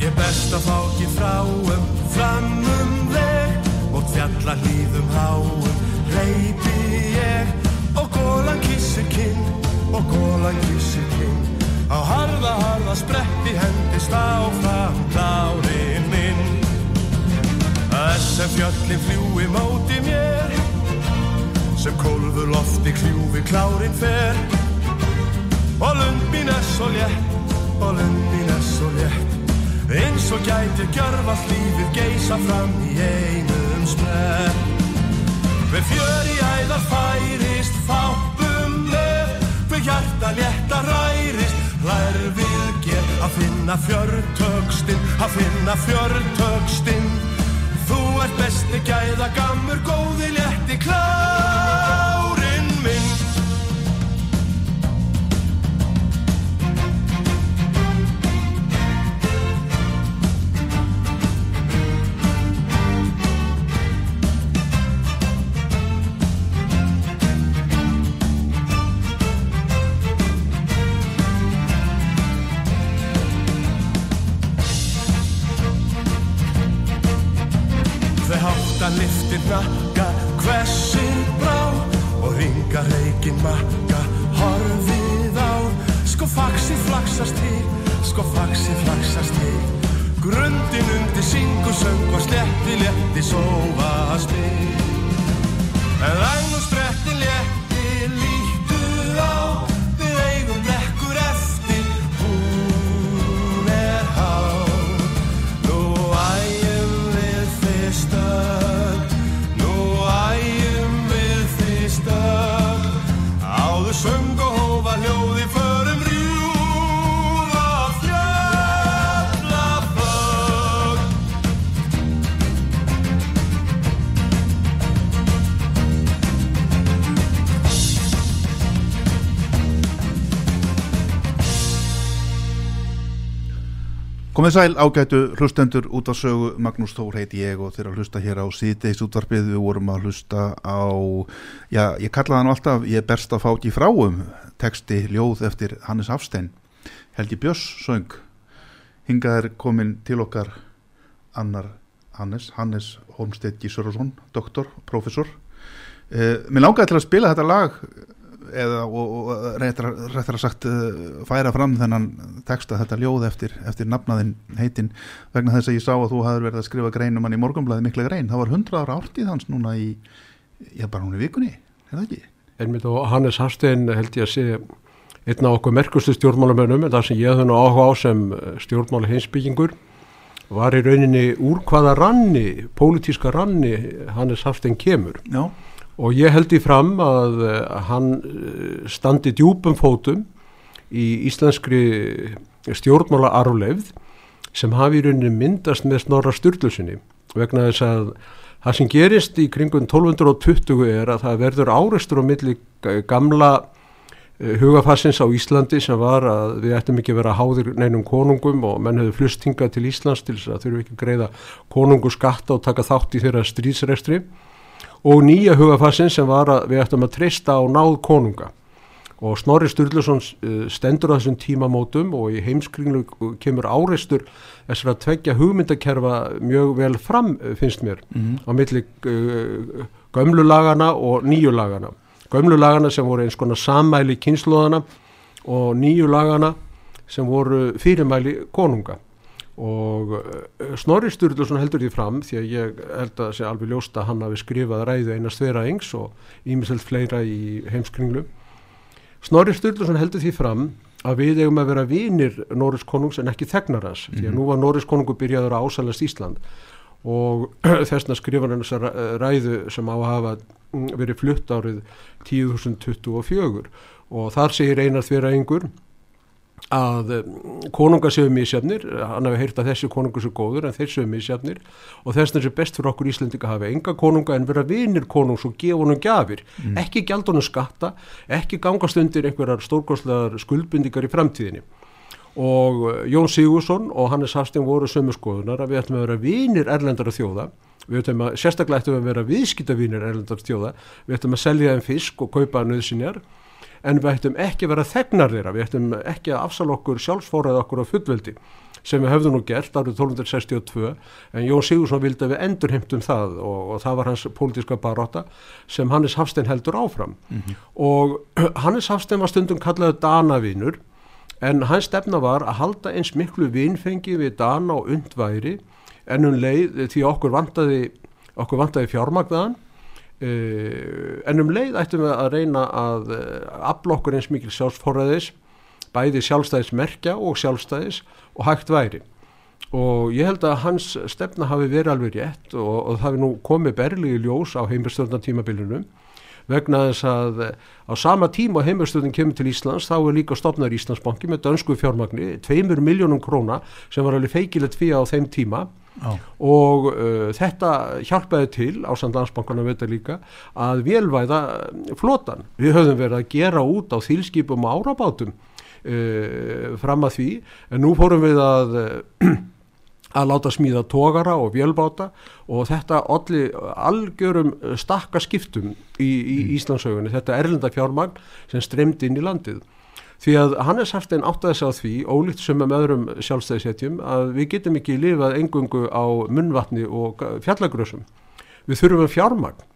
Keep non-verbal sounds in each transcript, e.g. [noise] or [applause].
Ég best að fá ekki fráum, framum veg og fjalla hlýðum háum, reypi ég og gólan kissir kinn, og gólan kissir kinn. Á harða, harða spretti hendist áfram klárin minn. Þess að fjöllin fljúi móti mér, sem kólfur lofti kljúfi klárin fer. Og lund mín er svo létt, og lund mín er svo létt. Eins og gæti gjörfall lífið geisa fram í einum smöð Hver fjör í æðar færist fátum með Hver hjarta létta rærist Lær við ger. Að finna fjörtökstinn Að finna fjörtökstinn Þú ert besti gæða gammur góði létti klárinn liftir nakka Hvessir brá Og ringa reikinn makka Horfið á. Sko faxi flaksast til Sko faxi flaksast til. Grundin undir syngu söng Og sletti létti sófa spil En læn og spretti Komið sæl ágætu hlustendur út á sögu. Magnús Þór heiti ég og þeirra hlusta hér á síðdeis útvarpið við vorum að hlusta á já, ég kallaði hann alltaf ég er berst að fá ekki fráum texti ljóð eftir Hannes Hafstein. Helgi Björns söng. Hingað er komin til okkar annar Hannes Hannes Holmstedt Gísurarsson doktor, professor eh, Mér langaði til að spila þetta lag eða og, og reyndar að sagt uh, færa fram þennan texta þetta ljóð eftir, eftir nafnaðin heitin vegna þess að ég sá að þú hafður verið að skrifa grein um hann í morgunblæði mikla grein, það var 100 ára ártíð hans núna í, já bara hún í vikunni er það ekki? Einmitt og Hannes Hafstein held ég að sé einn af okkur merkustu stjórnmálamönnum en það sem ég nú áhuga á sem stjórnmála heimsbyggingur var í rauninni úr hvaða ranni, pólitíska ranni Hannes Hafstein kemur. Já, og ég held í fram að eh, hann eh, standi djúpum fótum í íslenskri stjórnmála arfleifð sem hafi í rauninni myndast með snorra styrlusinni vegna þess að það sem gerist í kringum 1220 er að það verður áreistur á milli gamla eh, hugafassins á Íslandi sem var að við ættum ekki að vera háðir neinum konungum og menn hefur flustinga til Íslands til þess að þurfu ekki að greiða konungu skatta og taka þátt í þeirra stríðsrestri og nýja hugafassin sem var að við ættum að treysta á náð konunga. Og Snorri Sturluson uh, stendur á þessum tímamótum og í heimskringlu kemur áreistur þessar að tveggja hugmyndakerfa mjög vel fram uh, finnst mér Mhm. á milli uh, gömlu lagana og nýju lagana gömlu lagana sem voru eins konar sammæli kynnslóðana og nýju lagana sem voru fyrirmæli konunga og uh, Snorri Sturluson heldur því fram því að ég held að sé alveg ljóst að hann hafi skrifað ræðu eina svera yngs og ímiselt fleira í heimskringlu Snorri Sturluson heldur því fram að við eigum að vera vinir Norris konungs en ekki þegnar hans því að nú var Norris konungu byrjaður að ásælast Ísland. Og [clears throat] þessna skrifar hann þessa ræðu sem á að hafa mm, verið flutt árið 10.024 og þar segir einar þverja yngur að um, konungar séu misjafnir, hann hefur heyrt að þessi konungar séu góður en þeir séu misjafnir. Og þess vegna sé best fyrir okkur Íslendinga að hafa enga konunga en vera vinir konungs og gefa honum gafir, ekki gjald honum skatta, ekki gangast undir einhverjar stórkostlegar skuldbundingar í framtíðinni. Og uh, Jón Sigursson og Hannes Hafstein voru sömu skoðunar að við ættum að vera vinir erlendara þjóða. Við ættum að, sérstaklega ættum við að vera viðskiptavinir erlendara þjóða, við ættum að selja þeim fisk og kaupa nöðsinjar en við ættum ekki að vera þegnar þeirra. Við ættum ekki að afsala okkur sjálfsfóraða okkur á fullveldi sem við höfðum nú gert árið 1262 en Jón Sigursson vildi að við endurheimtum það og, og það var hans pólitíska baróta sem Hannes Hafstein heldur áfram. Og [clears throat] Hannes Hafstein var stundum kallaðu Danavinur en hans stefna var að halda eins miklu vinfengi við Dana og undværi en um leið því okkur vantaði, okkur vantaði fjármagnaðan uh, en um leið ættum við að reyna að uh, afla okkur eins mikil sjálfsforræðis bæði sjálfstæðismerkja og sjálfstæðis og hægt væri. Og ég held að hans stefna hafi verið alveg rétt og, og það hafi nú komið berligi ljós á heimistöðnatímabilinum vegna þess að eh, á sama tíma heimastöðin kemur til Íslands þá er líka stopnar Íslandsbanki með dönsku fjármagni, tveimur miljónum króna sem var alveg feikilegt fyrir á þeim tíma Já. og uh, þetta hjálpaði til á Sandlandsbankana veit að líka að velvæða flotan. Við höfðum verið að gera út á þýlskipum og árabátum uh, fram að því en nú fórum við að uh, [clears throat] að láta smíða tógara og vélbáta og þetta allir algjörum stakka skiptum í, í Íslandsögunni, þetta erlenda fjármagn sem stremdi inn í landið því að Hannes Hafstein áttaði sig á því ólíkt sem með öðrum sjálfstæðisetjum að við getum ekki lifað engungu á munvatni og fjallagrössum við þurfum fjármagn.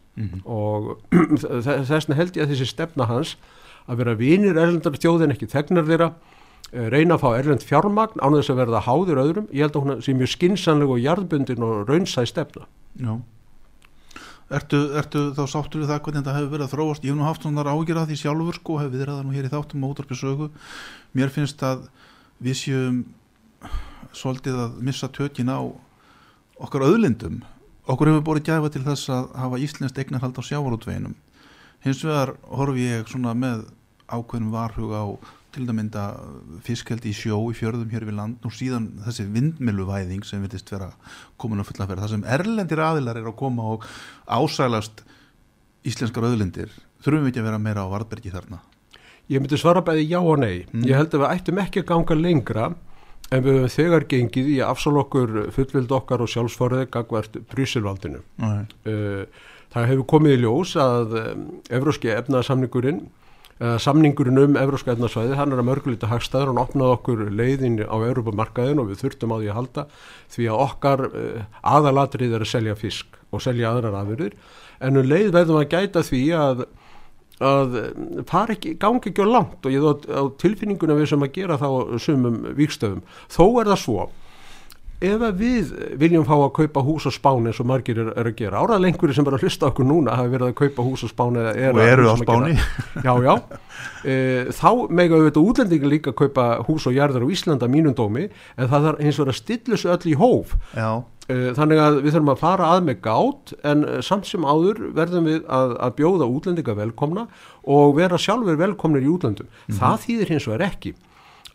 Og [clears throat] þessna held ég að þessi stefna hans að vera vinir erlendar þjóðin ekki þegnar þeirra eh, reyna að fá erlend fjármagn án þess að verða háður öðrum, ég held að hún sé mjög skinsanleg og jarðbundin og raunsæð stefna. Já. Ertu, ertu þá sáttur við það hvernig þetta hefur verið að þróast? Ég hef nú haft svona ágjur að því sjálfur sko, hef við það nú hér í þáttum og útvarpi sögu. Mér finnst að við séum svolítið að missa tökin á okkar öðlindum. Okkur hefur borið gæfa til þess að hafa íslenskt eignarhald á sjávarútveginum. Hins vegar horfi ég svona með ákveðnum varhug á til að mynda fiskeldi í sjó í fjörðum hér við land og síðan þessi vindmiluvæðing sem vilist vera komin að fulla að vera það sem erlendir aðilar er að koma og ásælast íslenskar öðlindir þurfum við ekki að vera meira á vartbergi þarna Ég myndi svara bæði já og nei. Mm. Ég held að við ættum ekki að ganga lengra en við höfum þegar gengið í afsal okkur fullvild okkar og sjálfsforðið gagvart Brysilvaldinu. Nei. Uh, það hefur komið í ljós að um, Evróski efnaðsamningurinn samningurinn um Evróska efnaðsvæði hann er að mörgulita hagstæður. Hann opnaði okkur leiðin á Evrópamarkaðin og við þurftum á því að halda því að okkar uh, aðalatrið er að selja fisk og selja aðrar afurðir. En um leið verðum að gæta því að að fara ekki, gangi ekki á langt og ég þó á tilfinninguna við sem að gera þá sumum vikstöðum þó er það svo ef við viljum fá að kaupa hús á Spáni eins og margir er, er að gera. Árað lengur sem bara að hlusta okkur núna hafi verið að kaupa hús á Spáni er og eru á Spáni. Já, já. [laughs] E, þá mega auðvitað útlendingar líka að kaupa hús og jarðar á Íslanda mínum dómi en það þarf hins vegar að stilla þessu öll í hóf. Já, Eh, Þannig að við þurfum að fara að með gát en samt sem áður verðum við að, að bjóða útlendinga velkomna og vera sjálfur velkomnir í útlendum. Það þýðir hins vegar ekki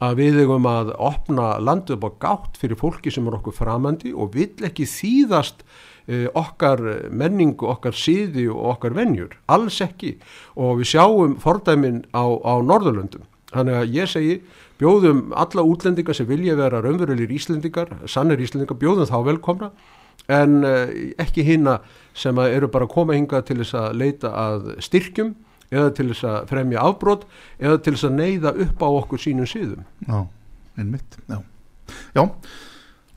að við eigum að opna landið upp á gátt fyrir fólki sem er okkur framandi og vill ekki þýðast eh, okkar menningu, okkar síði og okkar venjur. Alls ekki og við sjáum fordæmin á, á Norðurlöndum. Þannig að ég segi bjóðum alla útlendinga sem vilja vera raunverulegir Íslendingar, sannir Íslendingar, bjóðum þá velkomna en uh, ekki hinna sem eru bara að koma hingað til þess að leita að styrkjum eða til þess að fremja afbrot eða til þess að neyða upp á okkur sínum síðum. já, einmitt já. já,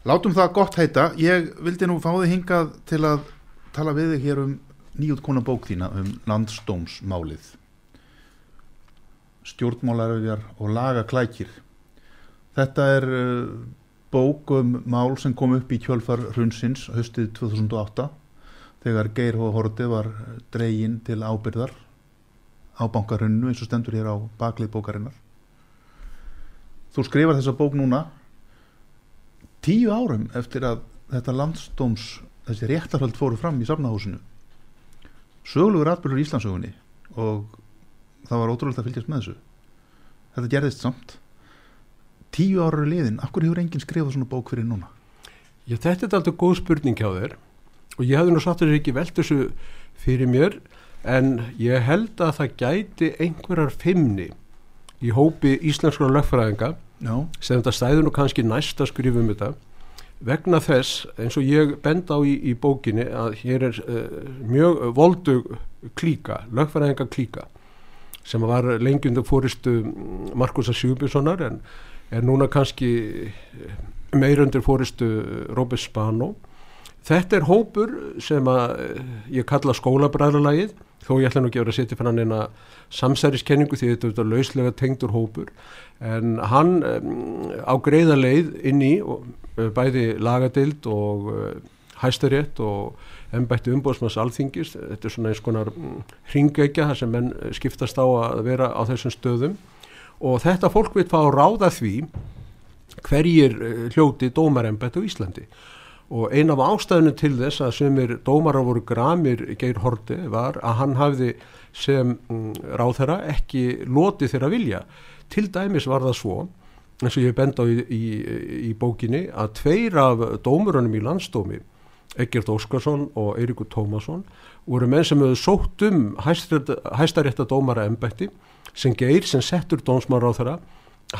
látum það gott heita ég vildi nú fá þig hingað til að tala við þig hér um nýjútkona bók þína um landsdómsmálið stjórnmálaröfjar og laga klækir þetta er uh, bók um mál sem kom upp í kjölfar hrunsins höstið 2008 þegar Geir H. Horti var dregin til ábyrðar á bankarunnu eins og stendur hér á baklið bókarinnar. Þú skrifar þessa bók núna tíu árum eftir að þetta landsdóms þessi réttarhald fóru fram í safnahúsinu. Sögulegur atbyrður í Íslandsögunni og það var ótrúlega að fylgjast með þessu. Þetta gerðist samt. Tíu ára liðin, akkur hefur enginn skrifað svona bók fyrir núna? Já, þetta er alltaf góð spurning hjá þér og ég hefði nú satt þess ekki velt þessu fyrir mér en ég held að það gæti einhverjar fimmni í hópi íslenskra lögfræðinga Já, sem þetta stæður nú kannski næst að skrifa um þetta vegna þess eins og ég bend á í, í bókinni að hér er uh, mjög voldug klíka, lögfræðinga klíka sem var lengjundu fóristu Markusa Sjúbjörnssonar en er núna kannski meirundir fóristu Robert Spano þetta er hópur sem að eh, ég kalla skólabræðarlægið þó ég ætla nú ekki að vera að setja fyrir hann eina samsæriskenningu því þetta er þetta lauslega tengdur hópur. En hann um, á greiða leið inn í uh, bæði lagadild og hæstarétt og ennbætti umbóðsmanns alþingis. Þetta er svona eins konar um, hringegja þar sem menn skiptast á að vera á þessum stöðum. Og þetta fólk vil fá að ráða því hverjir hljóti dómarembætt á Íslandi og ein af ástæðinu til þess að sumir dómarar voru gramir Geir Horti var að hann hafði sem mm, ráðherra ekki lotið þeirra vilja. Til dæmis var það svo, eins og ég bend á í, í, í bókinni, að tveir af dómurunum í landsdómi, Egert Óskarsson og Eirikur Tómasson, voru menn sem hefðu sótt um hæstarétta dómara embætti sem Geir sem settur dómsmar á þeirra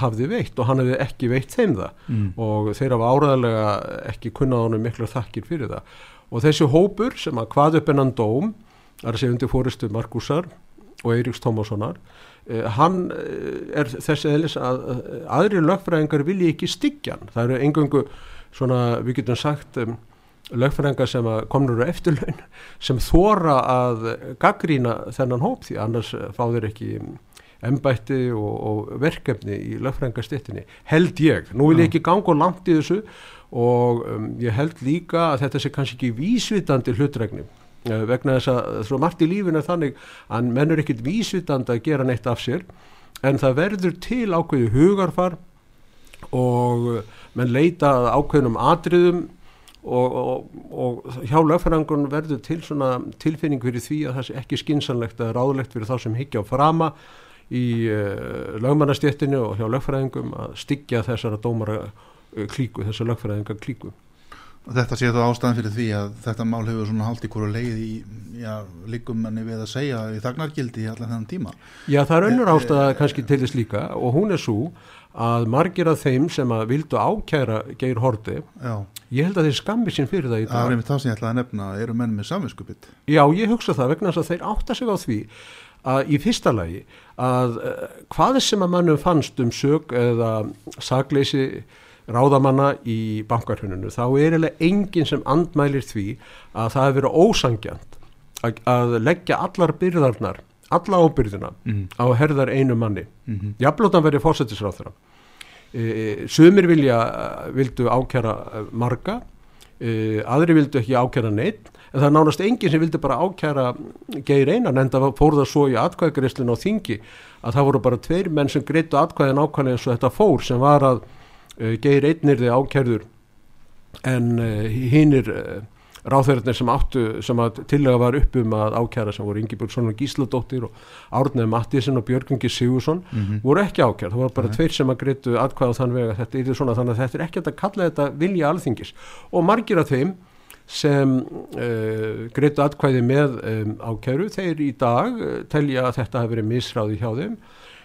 hafði veitt og hann hefði ekki veitt þeim það. Mm. og þeir hafa áræðilega ekki kunnað honum miklu þakkir fyrir það. Og þessi hópur sem að hvað upp enn dóm, er að segja undir fóristu Markusar og Eiríks Tómassonar eh, hann eh, er þessi eðlis að eh, aðri lögfræðingar vilji ekki styggjan, það eru engungu svona, við getum sagt um, lögfræðingar sem komnur á eftirlaun sem þóra að gaggrína þennan hóp því annars fá þeir ekki embætti og, og verkefni í lögfræðingarstittinni, held ég. Nú vil ég ekki ganga langt í þessu og um, ég held líka að þetta sé kannski ekki vísvitandi hlutregni uh, vegna þess að svo margt í lífin er þannig að menn er ekkit vísvitandi að gera neitt af sér en það verður til ákveðu hugarfar og uh, menn leita ákveðnum atriðum og, og, og hjá lögfræðingun verður til svona tilfinning fyrir því að það sé ekki skinsanlegt að ráðlegt fyrir þá sem higgja á frama í uh, lögmannastjéttinu og hjá lögfræðingum að styggja þessara dómara uh, klíku, þessar lögfræðinga klíku. Og þetta sé þá ástæðan fyrir því að þetta mál hefur svona haldið hverju leið í, já, líkumenni við að segja í þagnargildi í allan þennan tíma. Já, það er önnur ástæða kannski til þess líka og hún er svo að margir af þeim sem að vildu ákæra Geir Horti, Já, ég held að þeir skammi sín fyrir það í það er dag. einmitt það sem ég ætlaði að nefna, eru menn með samvinskupitt. Já, ég hugsa það vegna þess að þeir átta sig á því að í fyrsta lagi að uh, hvað sem að mannum fannst um sög eða sagleysi ráðamanna í bankarhununu þá er eiginlega enginn sem andmælir því að það hefur verið ósangjant að, að leggja allar byrðarnar, alla ábyrðina Mm. á herðar einu manni. Mm -hmm. Jafnlótan verið fórsetisráð þeirra. E, sumir vilja, vildu ákjara eh, marga, e, aðri vildu ekki ákjara neitt, en það er nánast enginn sem vildi bara ákjara geir einan, en það fór það svo í atkvæðgreislinu á þingi að það voru bara tveir menn sem greitu atkvæðin ákvæðin eins og þetta fór sem var að e, geir einnirði ákjærður en e, hinnir e, ráþeirarnir sem áttu sem að tillega var upp um að ákjæra sem voru Ingi Björnsson og Gísladóttir og Árnið Mattísson og Björgungi Sigursson Mhm. voru ekki ákjært, það voru bara Nei. tveir sem að greitu atkvæða þann vega þetta er svona þannig að þetta er ekki að kalla þetta vilja alþingis og margir af þeim sem uh, greitu atkvæði með um, ákjæru þeir í dag uh, telja að þetta hafi verið misráði hjá þeim.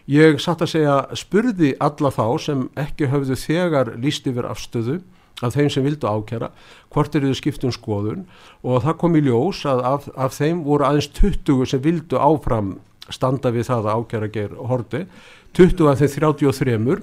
Ég satt að segja spurði alla þá sem ekki höfðu þegar líst yfir afstöðu af þeim sem vildu ákjæra hvort er þau skiptum skoðun. Og það kom í ljós að af, af þeim voru aðeins 20 sem vildu áfram standa við það að ákjæra ger horti 20 af þeim 33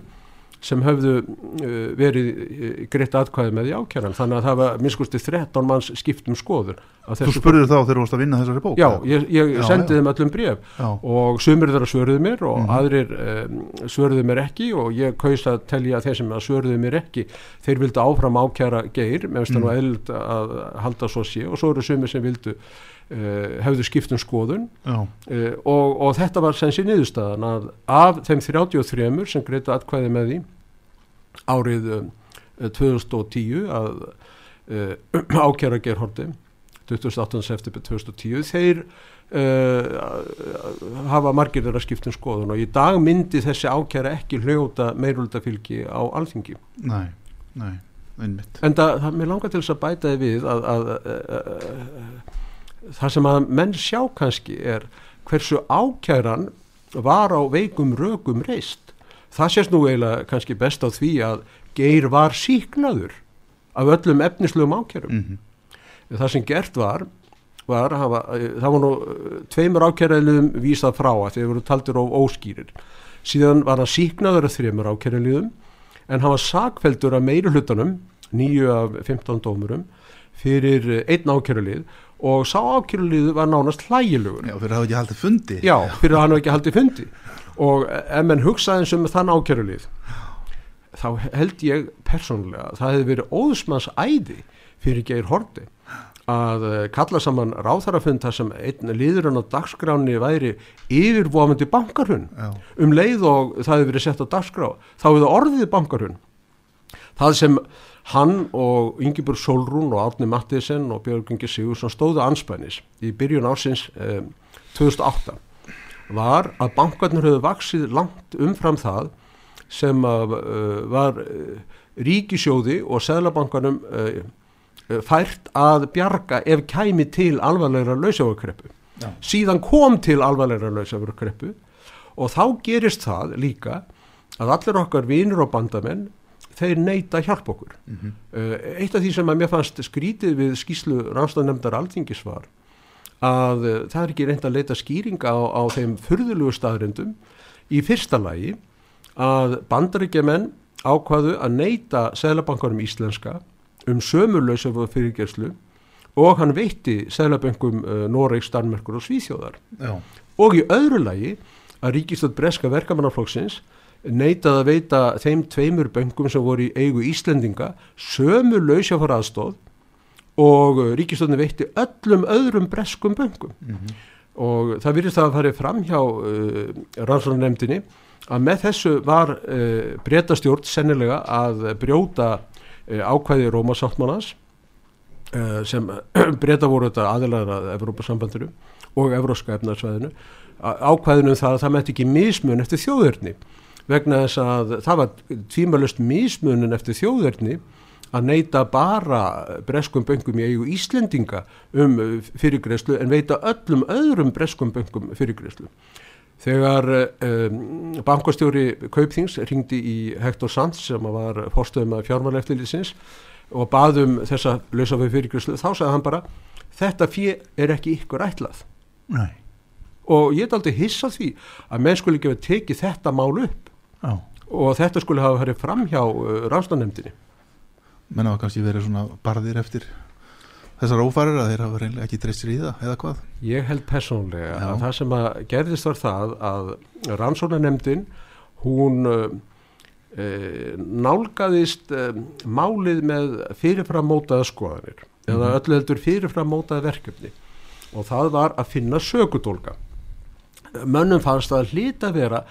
sem höfðu uh, verið uh, greitt atkvæði með í ákjæran þannig að það var minnskusti 13 manns skiptum skoðun af Þú spurður þá þegar þú varst að vinna þessari bók? Já, ég, ég Já, sendi þeim öllum bref Já. og sumir þeirra svöruðu mér og Mhm. aðrir um, svöruðu mér ekki og ég kaus að telja þeir sem að svöruðu mér ekki þeir vildu áfram ákjæra geir með mm. nú Mhm. eðlilt að halda svo sé og svo eru sumir sem vildu uh, hefðu skipt um skoðun uh, og, og þetta var sem sé niðurstaðan að af þeim 33 sem greita atkvæði með því árið um, 2010 að uh, ákjæra gerhorti 28. september 2010 þeir uh, hafa margir þeirra skiptum skoðun og í dag myndi þessi ákjæra ekki hljóta meirultafylgi á alþingi. Nei, nei, einmitt. En það, það mér langar til þess að bæta þið við að, að, að, að það sem að menn sjá kannski er hversu ákjæran var á veikum rökum reist það sést nú eiginlega kannski best á því að Geir var síknaður af öllum efnislegum ákjærum mm það sem gert var, var hafa, það var nú eh, tveimur ákjæraðliðum vísað frá að þeir voru taldir of óskýrir. Síðan var hann síknaður af þreimur ákjæraðliðum en hann var sakveldur af meiri hlutanum nýju af 15 dómurum fyrir eh, einn ákjæralið og sá ákjæralið var nánast hlægilegur. Já, fyrir að hafa ekki haldið fundi. Já, fyrir að hann hafa ekki haldið fundi og ef menn hugsaði eins um þann ákjærulið þá held ég persónulega að það hefði verið óðsmanns æði fyrir Geir Horti að eh, kalla saman ráþarafund þar sem einn liðurinn á dagskráni væri yfirvofandi bankarhun Já. um leið og það hefði verið sett á dagskrá þá hefði orðið bankarhun það sem hann og Ingeborg Solrún og Árni Mattiðsen og Björgungi Sigursson stóðu anspænis í byrjun ársins eh, 2008 var að bankarnir höfðu vaksið langt umfram það sem að, uh, var uh, ríkisjóði og seðlabankanum uh, fært að bjarga ef kæmi til alvarlegra lausafurkreppu. Síðan kom til alvarlegra lausafurkreppu og þá gerist það líka að allir okkar vinur og bandamenn þeir neyta hjálp okkur. Mhm. Uh, eitt af því sem að mér fannst skrítið við skýslu ránstæðanemndar alþingis var að uh, það er ekki reynd að leita skýringa á, á þeim furðulugu staðrindum í fyrsta lagi að bandaríkjaman ákvaðu að neyta Sælabankarum íslenska um sömurlösa fyrirgerslu og hann veitti Sælabankum uh, Noregs, Danmerkur og Svíþjóðar. Já, og í öðru lagi að ríkistöld breska verkamannaflokksins neitað að veita þeim tveimur böngum sem voru í eigu Íslendinga sömu lausjáfara aðstóð og ríkistöldin veitti öllum öðrum breskum böngum og það virðist að fara fram hjá uh, rannsóknarnefndinni að með þessu var uh, breytastjórn sennilega að brjóta uh, ákvæði Rómasáttmannans uh, sem [clears throat] breyta voru þetta aðilaður að Evrópasambandinu og Evróska efnarsvæðinu ákvæðinu um það að það mætti ekki mismun eftir þjóðurni vegna þess að það var tímalust mismunin eftir þjóðurni að neyta bara breskum böngum í eigu Íslendinga um fyrirgreyslu en veita öllum öðrum breskum böngum fyrirgreyslu. Þegar um, bankastjóri Kaupþings ringdi í Hector Sands sem var fórstöðum að fjármáleftilísins og baðum þessa lausafið fyrirgreyslu þá sagði hann bara þetta fyrir er ekki ykkur ætlað nei, og ég er aldrei hissa því að menn skulle ekki hafa tekið þetta mál upp já og þetta skulle hafa verið fram hjá uh, ráðstofnefndinni. Menn hafa kannski verið svona barðir eftir þessar ófærir að þeir hafa reynilega ekki dreist sér í það eða hvað Ég held persónlega Já. að það sem að gerðist var það að rannsóknarnefndin hún uh, uh, nálgaðist uh, málið með fyrirfram mótaða skoðanir eða öllu heldur fyrirfram mótaða verkefni og það var að finna sökudólka. Mönnum fannst að hlita vera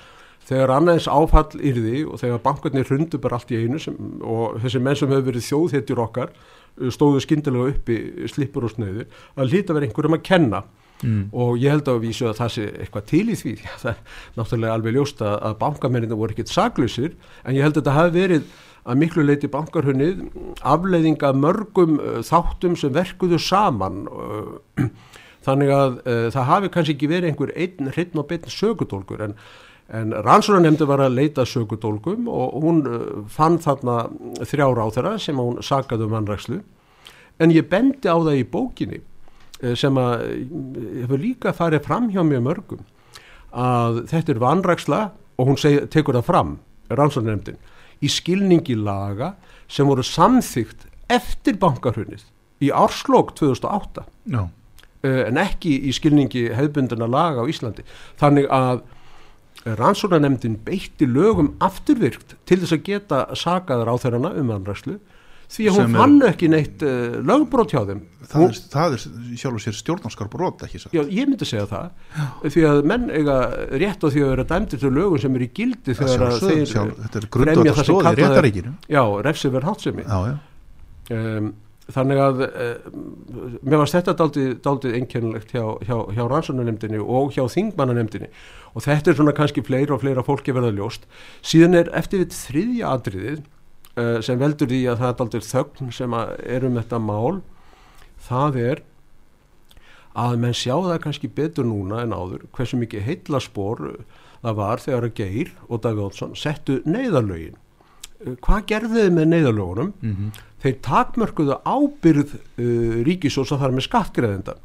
þegar annaðins áfall yrði og þegar bankarnir hrundu bara allt í einu sem, og þessi menn sem hefur verið þjóðhetjur okkar uh, stóðu skyndilega uppi slipur og snöður að hlita vera einhverjum að kenna. Mm. og ég held að vísu að það sé eitthvað til í því. [laughs] Það er náttúrulega alveg ljóst að, að bankamennina voru ekkert saklusir en ég held að þetta hafi verið að miklu leiti bankarhunnið afleiðinga mörgum uh, þáttum sem verkuðu saman. Uh, [clears throat] þannig að það hafi kannski ekki verið einhver einn hreitn og beinn sögudólkur en, en rannsóranemndi var að leita sögudólkum og hún uh, fann þarna þrjár á þeirra sem hún sagaði um vannrækslu en ég bendi á það í bókinni eh, sem að eh, hefur líka farið fram hjá mjög mörgum að þetta er vanræksla og hún seg, tekur það fram, rannsóknarnefndin í skilningi laga sem voru samþygt eftir bankarhunnið í árslók 2008 já, eh, en ekki í skilningi hefðbundina laga á Íslandi. Þannig að rannsóknarnefndin beitti lögum afturvirkt til þess að geta sagaður á þeirrana um vanrækslu því að hún fann ekki neitt uh, lögbrót hjá þeim. Það, er, það er sjálf og sér stjórnarskar brot ekki svo Já, ég myndi segja það því að menn eiga rétt á því að vera dæmdir til lögum sem eru í gildi þegar að þeir sjálf, þetta er það sem stóði réttaríkinu já, refsiverð hátsemi já, já, um, þannig að uh, mér varst þetta daldið, einkennilegt hjá, hjá, hjá rannsónanemdini og hjá þingmannanemdini og þetta er svona kannski fleira og fleira fólki verða ljóst. Síðan er eftir við þriðja atriðið uh, sem veldur því að það er daldið þögn sem er um þetta mál það er að menn sjá það kannski betur núna en áður hversu mikið heitlaspor það var þegar að Geir og Davíð Olsson settu neyðarlögin. Hvað gerðu þið með neyðarlögunum? Mm -hmm. þeir takmörkuðu ábyrð uh, ríkisós að það er með skattgreðenda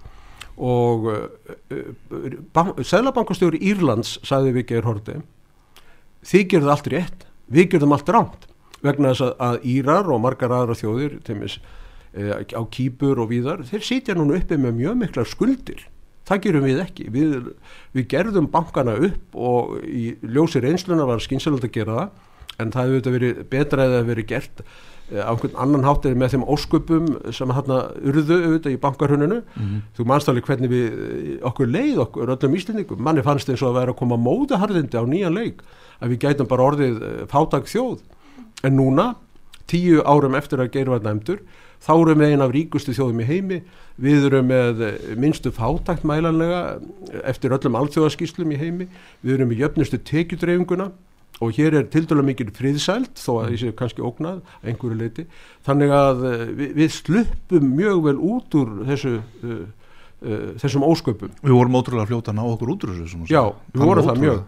og uh, uh, Sælabankastjóri Írlands sagði við Geir Horti þið gerðu allt rétt. Við gerðum allt rámt vegna þess að, Írar og margar aðra þjóðir teimis, uh, á Kýpur og víðar þeir sitja núna uppi með mjög miklar skuldir. Það gerum við ekki. Við, við gerðum bankana upp og í ljósir einsluna var skynsalegt að gera það en það hefur verið betra eða verið gert eh, á einhvern annan hátt eða með þeim ósköpum sem hérna urðu auðvitað í bankarhuninu mm -hmm. þú mannstæli hvernig við eh, okkur leið okkur öllum íslendingum. Manni fannst eins og að vera að koma mótaharðindi á nýjan leik að við gætum bara orðið eh, fátak þjóð. En núna tíu árum eftir að geira verða nefndur þá erum við einn af ríkustu þjóðum í heimi. Við erum með minnstu fátakt mælanlega eftir öllum alþjóðaskíslum í heimi. Við erum með jöfnustu tekjudreifinguna og hér er til dæla mikil friðsælt þó að þessi er kannski ógnað einhverju leiti þannig að uh, við, við sluppum mjög vel út úr þessu uh, uh, þessum ósköpum. Við vorum ótrúlega fljóta að ná okkur út úr þessu Já, við vorum það mjög.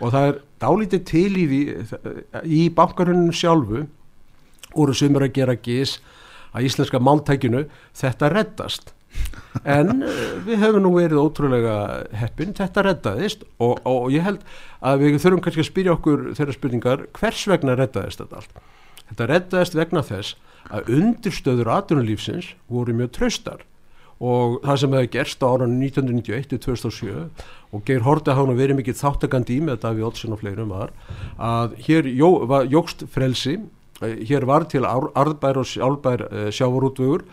og það er dálítið til í því í bankarunum sjálfu voru sumur að gera gís að íslenska máltækinu. Þetta reddast en eh, við hefum nú verið ótrúlega heppin, þetta reddaðist og, og ég held að við þurfum kannski að spyrja okkur þeirra spurningar hvers vegna reddaðist þetta allt? Þetta reddaðist vegna þess að undirstöður aðrunulífsins voru mjög tröstar og það sem hefði gerst á áran 1991-2007 og Geir Horta hafði verið mikið þáttakandi í með Daví Olsson og fleirum var að hér jó, var, jógst frelsi hér var til arðbær og sjálfbær eh, sjávarútvögur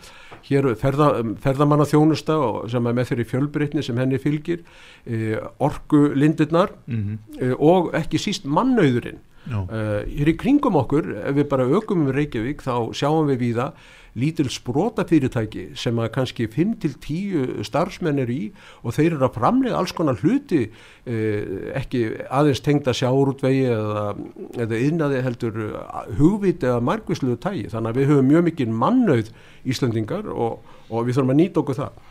hér ferða, ferðamanna þjónusta sem er með þeirri fjölbreytni sem henni fylgir e, orgu lindirnar mm -hmm. og ekki síst mannauðurinn hér í kringum okkur ef við bara aukum um Reykjavík þá sjáum við víða lítil sprótafyrirtæki sem að kannski 5-10 starfsmenn eru í og þeir eru að framlega alls konar hluti eh, ekki aðeins tengda sjáurútvegi eða, eða innaði heldur hugvit eða margvísluðu tægi þannig að við höfum mjög mikið mannauð Íslandingar og, og við þurfum að nýta okkur það.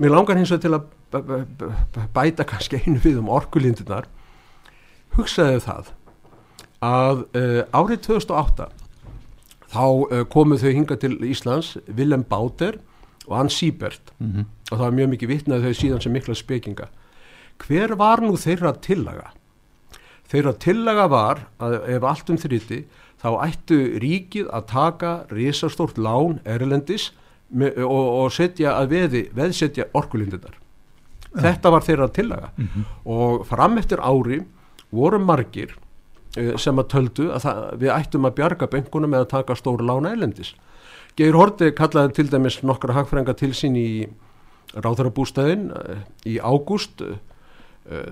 Mér langar hins vegar til að bæta kannski einu við um orkulindunar hugsaðu það að uh, árið 2008 þá uh, komu þau hinga til Íslands Willem Bauter og Ann Siebert mm -hmm. og það var mjög mikið vittnað þau síðan sem mikla spekinga hver var nú þeirra tillaga? Þeirra tillaga var að ef allt um þriti þá ættu ríkið að taka risastórt lán erlendis með, og, og setja að veði veðsetja orkulindunar ja. þetta var þeirra tillaga mm -hmm. og fram eftir ári voru margir Eh, sem að töldu að það, við ættum að bjarga bengunum með að taka stóru lána elendis. Geir Horti kallaði til dæmis nokkra hagfrænga til sín í Ráðarabústæðin eh, í ágúst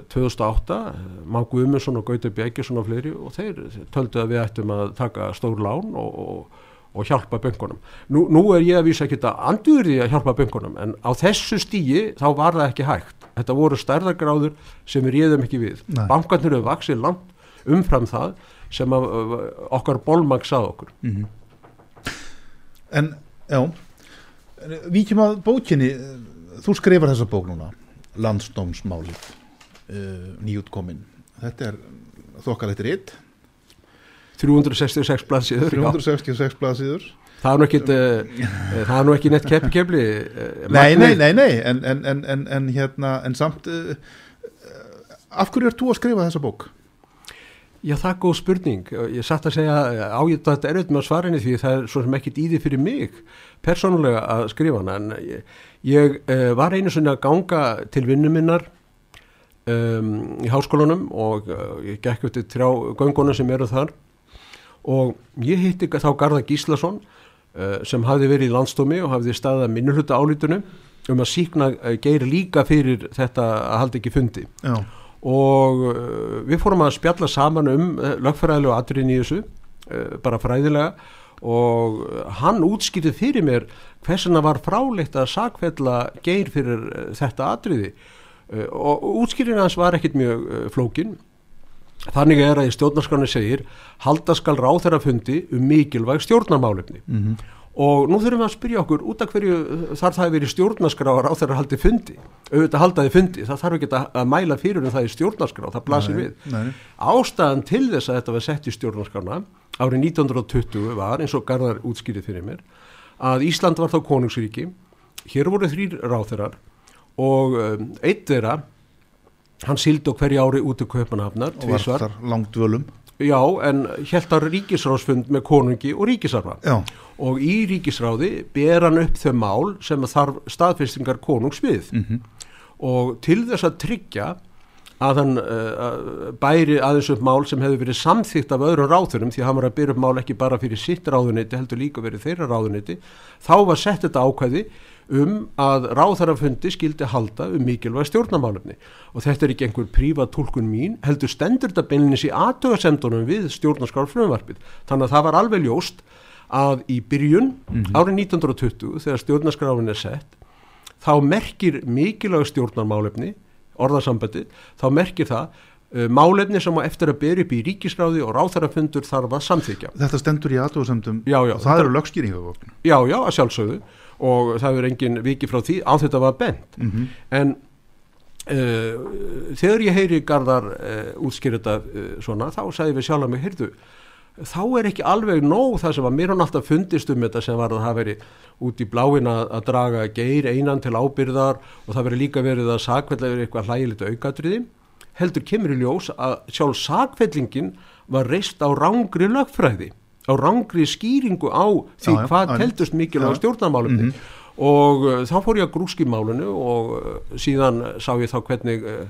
2008, Máku Umundsson og Gauti Bjækjusson og fleiri og þeir töldu að við ættum að taka stóru lán og, og, og hjálpa bengunum. Nú, nú er ég að vísa ekki að andur því að hjálpa bengunum en á þessu stíi þá var það ekki hægt. Þetta voru stærðargráður sem við réðum ekki við. Bankarnir hefur vaksið langt umfram það sem að, okkar bólmag sað okkur. Mm -hmm. En, já. Við kemum að bókinni. Þú skrifar þessa bók núna Landsdómsmálið uh, nýjútkomin þetta er þokkalegt ritt 366 blaðsíður 366 blaðsíður. Það er nú ekki, uh, það er nú ekki neitt keppi kepli uh, Nei, nei, nei, nei. En, en, en, en hérna en samt uh, af hverju er þú að skrifa þessa bók? Já, það er góð spurning. Ég satt að segja ágætt að þetta er auðvitað með svarinni því það er svo sem ekkit í því fyrir mig persónulega að skrifa hana en ég, ég uh, var einu svona að ganga til vinnuminnar um, í háskólanum og uh, ég gekk upp til þrjá gönguna sem eru þar og ég hitti þá Garða Gíslason uh, sem hafði verið í landstómi og hafði staðað minnuluta álítunum um að síkna geir líka fyrir þetta að halda ekki fundi. Já og uh, við fórum að spjalla saman um uh, lögfræðilega aðurinn í þessu uh, bara fræðilega. Og hann útskýrði fyrir mér hversuna var fráleitt að sakfella geir fyrir þetta atriði. Og útskýrin hans var ekkit mjög flókin. Þannig er að í stjórnarskranu segir halda skal ráð þeirra fundi um mikilvæg stjórnarmálefni. Mhm. Og nú þurfum við að spyrja okkur út af hverju þarf það að vera í stjórnarskrá að ráð þeirra haldi fundi? Auðvitað haldaði fundi, það þarf ekki að, mæla fyrir um það í stjórnarskrá, það blasir Nei, við. nei. ástæðan til þess að þetta var sett í stjórnarskrána árið 1920 var eins og Garðar útskýrið fyrir mér að Ísland var þá konungsríki. Hér voru þrýr ráþerar og um, eitt þeirra hann sildi á hverju ári út í Kaupanhafnar og var þar langt völum já en heltar ríkisráðsfund með konungi og ríkisarfa. Já, og í ríkisráði ber hann upp þau mál sem þarf staðfestingar konungs við. Mhm. og til þess að tryggja að hann uh, bæri aðeins upp mál sem hefur verið samþýtt af öðrum ráðurum því að hann var að byrja upp mál ekki bara fyrir sitt ráðuniti heldur líka verið þeirra ráðuniti þá var sett þetta ákvæði um að ráðharafundi skildi halda um mikilvæg stjórnamálefni og þetta er ekki einhver prívat tólkun mín heldur stendur þetta beinlinis í aðtöðasendunum við stjórnarskár frumvarpið þannig að það var alveg ljóst að í byrjun árið 1920 þegar stjórnarskráin er sett þá merkir mikilvæg stjórnarmálefni orðasambandi, þá merkir það uh, málefni sem á eftir að byrja upp í ríkisráði og ráþarafundur þarf að samþykja. þetta stendur í já, og það eru lögskýringavopn Já, já, að sjálfsögðu og það er engin viki frá því á þetta var bent. Mhm. En uh, þegar ég heyri Garðar uh, útskýra þetta uh, svona, þá sagði við sjálf að mig, heyrðu, þá er ekki alveg nóg það sem að mér hann alltaf fundist um þetta sem var að það veri út í bláin að, að draga geir einan til ábyrðar og það veri líka verið að sakvelda verið eitthvað hlægilegt aukatriði heldur kemur í ljós að sjálf sakvellingin var reist á rángri lögfræði, á rángri skýringu á því Já, hvað já. teldust mikilvæg Já. stjórnarmálumni og uh, þá fór ég að grúski málinu og uh, síðan sá ég þá hvernig uh,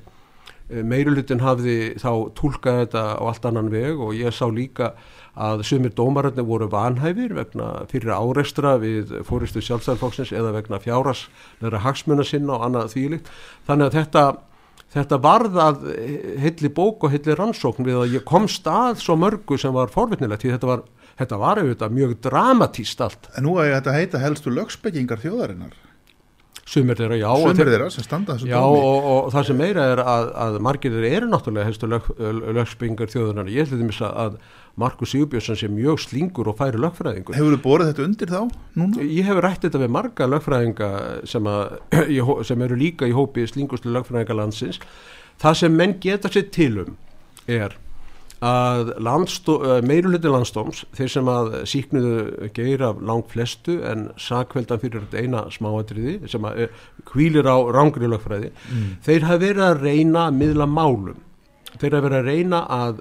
meirulutin hafði þá tólkað þetta á allt annan veg og ég sá líka að sumir dómararnir voru vanhæfir vegna fyrir árekstra við fóristu sjálfstæðarflokksins eða vegna fjárasleira hagsmuna sinna og annað þvílikt. Þannig að þetta, þetta varð að heilli bók og heilli rannsókn við að ég kom stað svo mörgu sem var forvitnilegt því þetta var, þetta var auðvitað mjög dramatíst allt. en nú að þetta heita helstu lögspekingar þjóðarinnar Sumir þeirra, já. þeir- þeirra sem standa þessu Já dómi og, og það sem meira er að, að margir þeir eru náttúrulega helstu lög, lögspingar þjóðunar. Ég ætla þess að Markus Sigurbjörnsson sé mjög slingur og færi lögfræðingur. hefur þú borið þetta undir þá núna? Ég hefur rætt þetta við marga lögfræðinga sem, að, [clears throat] sem eru líka í hópi slingustu lögfræðinga landsins. Það sem menn geta sér til um er að meiruluti landstóms, þeir sem að síknuðu geir af langt flestu en sakveldan fyrir þetta eina smáatriði sem að eh, hvílir á rángri lögfræði, þeir hafa verið að reyna að miðla málum. Þeir hafa verið að reyna að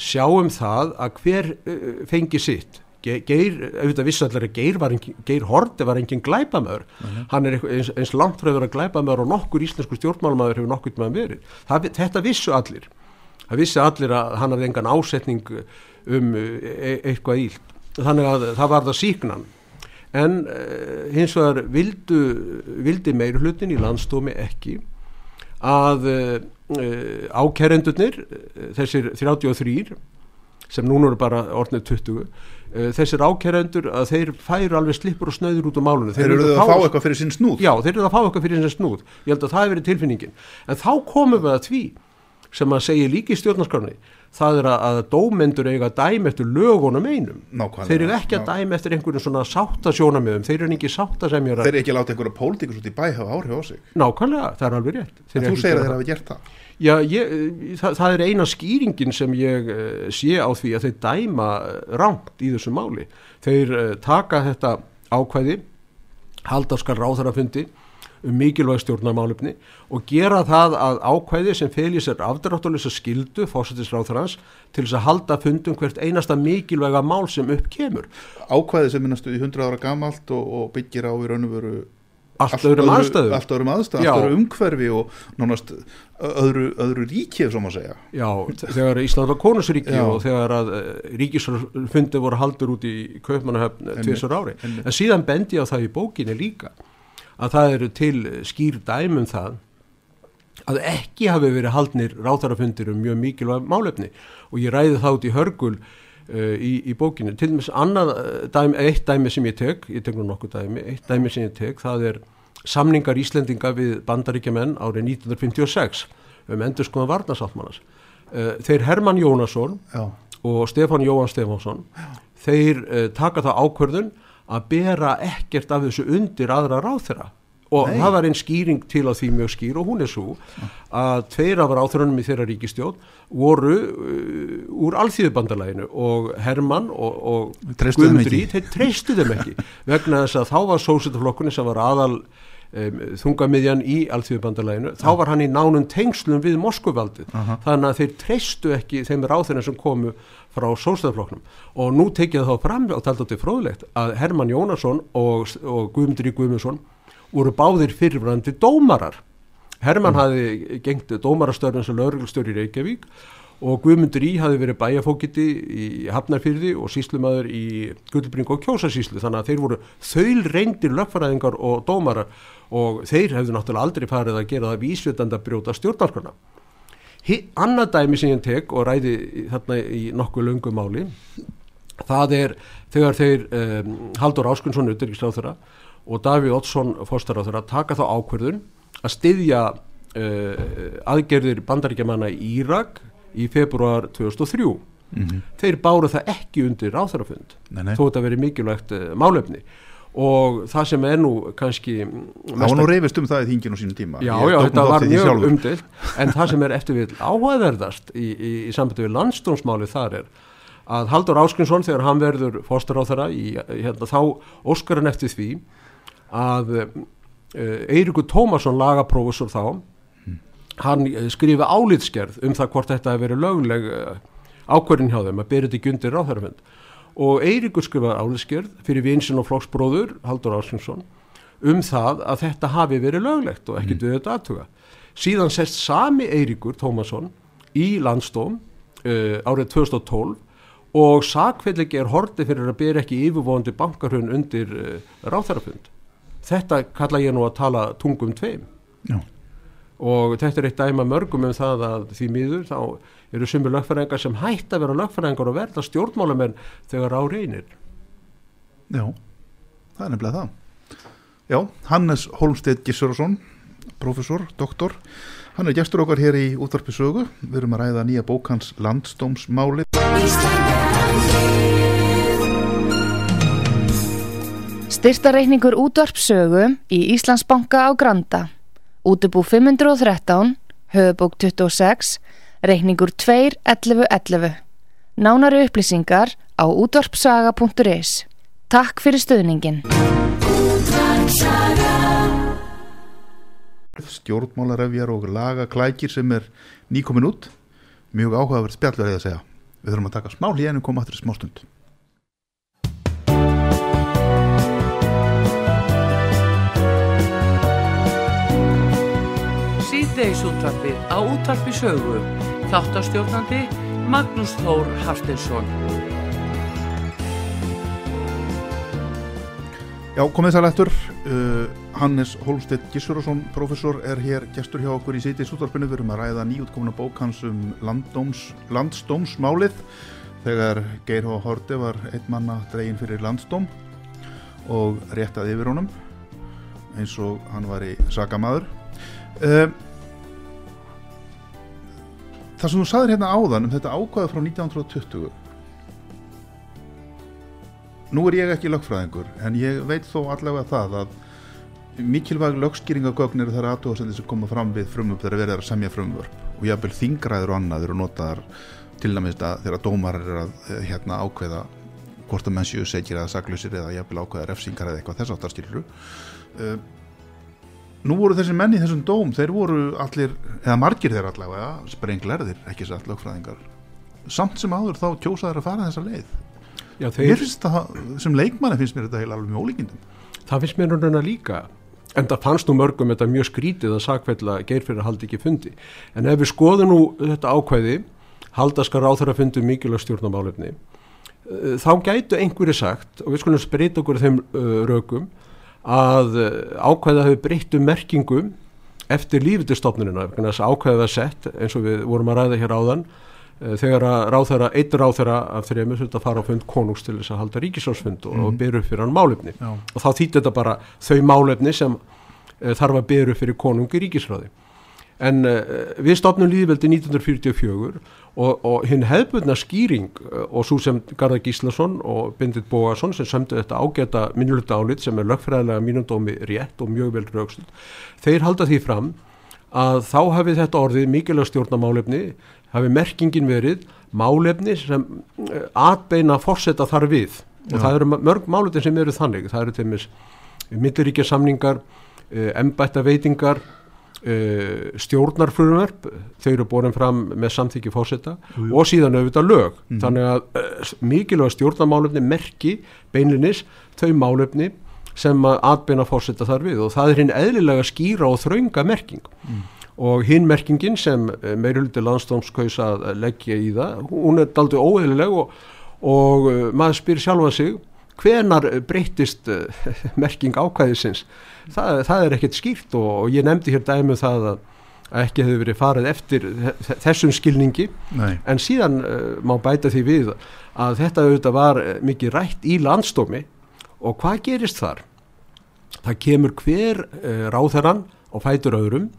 sjá um það að hver uh, fengi sitt. Ge- Geir, auðvitað vissallar að Geir, var engin, Geir Horti var engin glæpamöður hann er eins, eins langt frá að vera glæpamöður og nokkur íslensku stjórnmálmaður hefur nokkur með verið. Það, þetta vissu allir það vissi allir að hann hafði engan ásetning um e eitthvað ílt þannig að það var það síknan en uh, hins vegar vildu, vildi meir hlutin í landstómi ekki að ákerendurnir uh, þessir 33 sem núna eru bara orðnið 20 uh, þessir ákerendur að þeir færu alveg slippur og snöður út á málunum þeir eru að fá eitthvað fyrir sinn snúð Já, þeir eru að fá eitthvað fyrir sinni snúð. Ég held að það hefur verið tilfinningin. En þá komum við að því sem að segja líka í stjórnarskránni. Það er að, dómendur eiga að dæma eftir lögunum einum. Nákvæmlega, Þeir eru ekki að já. dæma eftir einhverjum svona sáttasjónamöðum. Þeir eru ekki sáttasemjara. þeir eru ekki að láta einhverja pólitíkus út í bæ hafa áhrif á sig Nákvæmlega, það er alveg rétt. En þú segir að þeir hafa gert það Já, ég, það, það er eina skýringin sem ég uh, sé á því að þeir dæma rangt í þessu máli. Þeir taka þetta ákvæði, halda skal ráðharafundi um mikilvæg stjórnarmálefni og gera það að ákvæði sem feli sér afdráttulegsa skildu fósættisráðharans til þess að halda fundum hvert einasta mikilvæga mál sem upp kemur. ákvæði sem minnastu í 100 ára gamalt og, og byggir á í raun og veru Allt öðrum aðstöðum. allt öðrum aðstöðum, Já. allt öðru umhverfi og nánast öðru, öðru ríki svo maður segja Já, þegar Ísland var konusríki Já. og þegar að ríkisfundi voru haldur út í Kaupmannahöfn tvisar ári. En síðan bendi ég á það í bókinni líka að það eru til skýr dæmum það að ekki hafi verið haldnir ráþarafundir um mjög mikilvæg málefni og ég ræði út í hörgul uh, í, í bókinu. Til dæmis annað uh, dæmi, eitt dæmi sem ég tek, ég tek nú nokkuð dæmi, eitt dæmi sem ég tek, það er samningar Íslendinga við bandaríkjumenn árið 1956 um endur skoðan varnasáttmannas. Uh, þeir Herman Jónasson Já, og Stefán Jóhann Stefánsson þeir uh, taka það ákvörðun að bera ekkert af þessu undir aðra ráþera og Nei. það var einn skýring til á því mjög skýr og hún er svo að tveir af ráþerunum í þeirra ríkistjón voru uh, úr alþýðubandalæginu og Hermann og, og Guðmundur í, þeir treystu þeim ekki. [laughs] Vegna þess að þá var sósitaflokkunni sem var aðal um, þungamiðjan í alþjóðbandalæginu, þá var hann í nánum tengslum við Moskuvaldið, Aha. þannig að þeir treystu ekki þeim ráðina sem komu frá sósitaflokknum og nú tekið þá fram og taldi þetta fróðlegt að Hermann Jónasson og, og Guðmundur í. Guðmundsson voru báðir fyrirvrandi dómarar. Hermann hafði gengt dómarastörnum sem lauruglustjóri í Reykjavík og Guðmundur Í. hafði verið bæjafókiti í Hafnarfyrði og síslumadur í Gullbring og Kjósasíslu þannig að þeir voru þaul reyndir lögfæraðingar og dómarar og þeir hefðu náttúrulega aldrei farið að gera það vísvitandi að brjóta stjórnarskrona. Annað dæmi sem ég tek og ræði þarna í nokkuð löngu máli það er þegar þeir um, Haldur Áskunnsson utryggisráþurra og Daví Oddsson fórstaráþurra taka þá ákverðun að styðja uh, aðgerðir bandaríkjamanna í Írak í februar 2003 Mhm. þeir báru það ekki undir nei. þó þetta verið mikilvægt uh, málefni og það sem er nú kannski Það var nú reyfist um það í þinginu á sínum tíma. Já, já, þetta var í mjög umdilt en það sem er eftir við áhugaverðast í, í, í sambandi við landstónsmáli þar er að Haldur Áskinsson þegar hann verður fósturáþara í, í hérna, þá óskar hann eftir því að uh, Eirikur Tómasson lagaprófessor þá hann eh, skrifa álitsgerð um það hvort þetta hefur verið lögleg uh, ákvörðin hjá þeim að byrja þetta ekki undir ráþarafund og Eirikur skrifa álitsgerð fyrir vinsinn og flokksbróður Haldur Áskinsson um það að þetta hafi verið löglegt og ekki döðið aðtuga. Síðan sest sami Eiríkur Tómasson í landstóm uh, árið 2012 og sakfellegi er horti fyrir að byrja ekki yfirvóðandi bankarhun undir uh, ráþarafund. Þetta kalla ég nú að tala tungum tveim Já. Og þetta er eitt dæma mörgum um það að því miður þá eru sumir lögfæringar sem hætt að vera lögfæringar og verða stjórnmálamenn þegar á reynir. Já, það er nefnilega það Já, Hannes Holmstedt Gissurason professor, doktor hann er gestur okkar hér í útvarpi sögu við erum að ræða nýja bók hans landstómsmáli Styrtareikningur útvarpsögu í Íslandsbanka á Granda. Útubú 513, höfubók 26, reikningur 2.11.11. Nánari upplýsingar á útvarpsaga.is. Takk fyrir stöðningin. stjórnmálarefjar og laga klækir sem er nýkomin út mjög áhugaverð spjallur eða að segja við þurfum að taka smá hlýjan og koma aftur í smá stund Síðdeis útvarpið á útvarpi sögu. Þáttastjórnandi Magnús Þór Haftinsson. Já, komið sæl eftir uh, Hannes Holmstedt Gissurason professor er hér gestur hjá okkur í sítið sútvarpinu við erum að ræða nýjútkomuna bók hans um landdóms, landstómsmálið þegar Geir H. Horti var einn manna dregin fyrir landsdóm og réttað yfir honum eins og hann var í sakamaður uh, Það sem þú saðir hérna áðan um þetta ákvæða frá 1920 Nú er ég ekki lögfræðingur en ég veit þó allavega það að mikilvæg lögskýringagögn eru þar aðtóðasendir sem koma fram við frumvörp þegar verið er að semja frumvörp og jafnvel þingræður og annað eru notaðar til dæmis að þegar dómarar er að eh, hérna ákveða hvort að menn séu segir eða saklusir eða jafnvel ákveða refsingar eða eitthvað þess áttar skilur uh, Nú voru þessi menn í þessum dóm þeir voru allir, eða margir þeir allavega sprenglerðir, ekki satt lögfræðingar. Samt sem áður þá kjósaður að fara þessa leið. Já, Mér þeir, finnst það, sem leikmanni finnst mér þetta heila alveg með ólíkindum. það finnst mér núna líka en það fannst nú mörgum þetta mjög skrítið að sakfella geirfyrir haldi ekki fundi. En ef við skoðum nú þetta ákvæði halda skar á þeirra fundi mikilvæg stjórnamálefni eh, þá gætu einhverju sagt og við skulum spreita okkur þeim uh, rökum að uh, ákvæða hefur breytt um merkingu eftir að ákvæða var sett eins og við vorum að ræða hér áðan eh, þegar að ráþæra, einn ráþæra af þrejum þurft að fara á fund konungs til þess að halda ríkisjónsfund og, og byrju fyrir hann málefni. Já. og þá þýtti þetta bara þau málefni sem uh, þarf að byrju fyrir konungi ríkisráði. En uh, við stopnum líðveldi 1944 og, og hinn hefðbundna skýring uh, og svo sem Garðar Gíslason og Bindit Bógason sem sömdu þetta ágæta minnuluta álit sem er lögfræðilega mínundómi rétt og mjög vel raukstuð þeir halda því fram að þá hafi þetta orðið mikilvæg stjórnamálefni hafi merkingin verið málefni sem uh, atbeina fórseta þar við og Já. það eru mörg málefni sem eru þannig það eru til mis milliríkja samningar embætta veitingar uh, stjórnarfrumverf þau eru borin fram með samþykki fórseta og síðan auðvitað lög. Þannig að uh, mikilvæg stjórnarmálefni merki beinlinis þau málefni sem að atbeina fórseta þar við og það er hinn eðlilega skýra og þraunga merking. Og hinn merkingin sem meiruldi landstómskaus að leggja í það hún er daldi óeðlileg og, og uh, maður spyr sjálfa sig hvenar breyttist uh, [laughs] merking ákvæðisins það, það er ekkert skýrt og, og ég nefndi hér dæmi um það að ekki hefur verið farið eftir þe- þessum skilningi. Nei, en síðan uh, má bæta því við að þetta auðvitað var uh, mikið rætt í landstómi og hvað gerist þar? Það kemur hver uh, ráþæran og fætur öðrum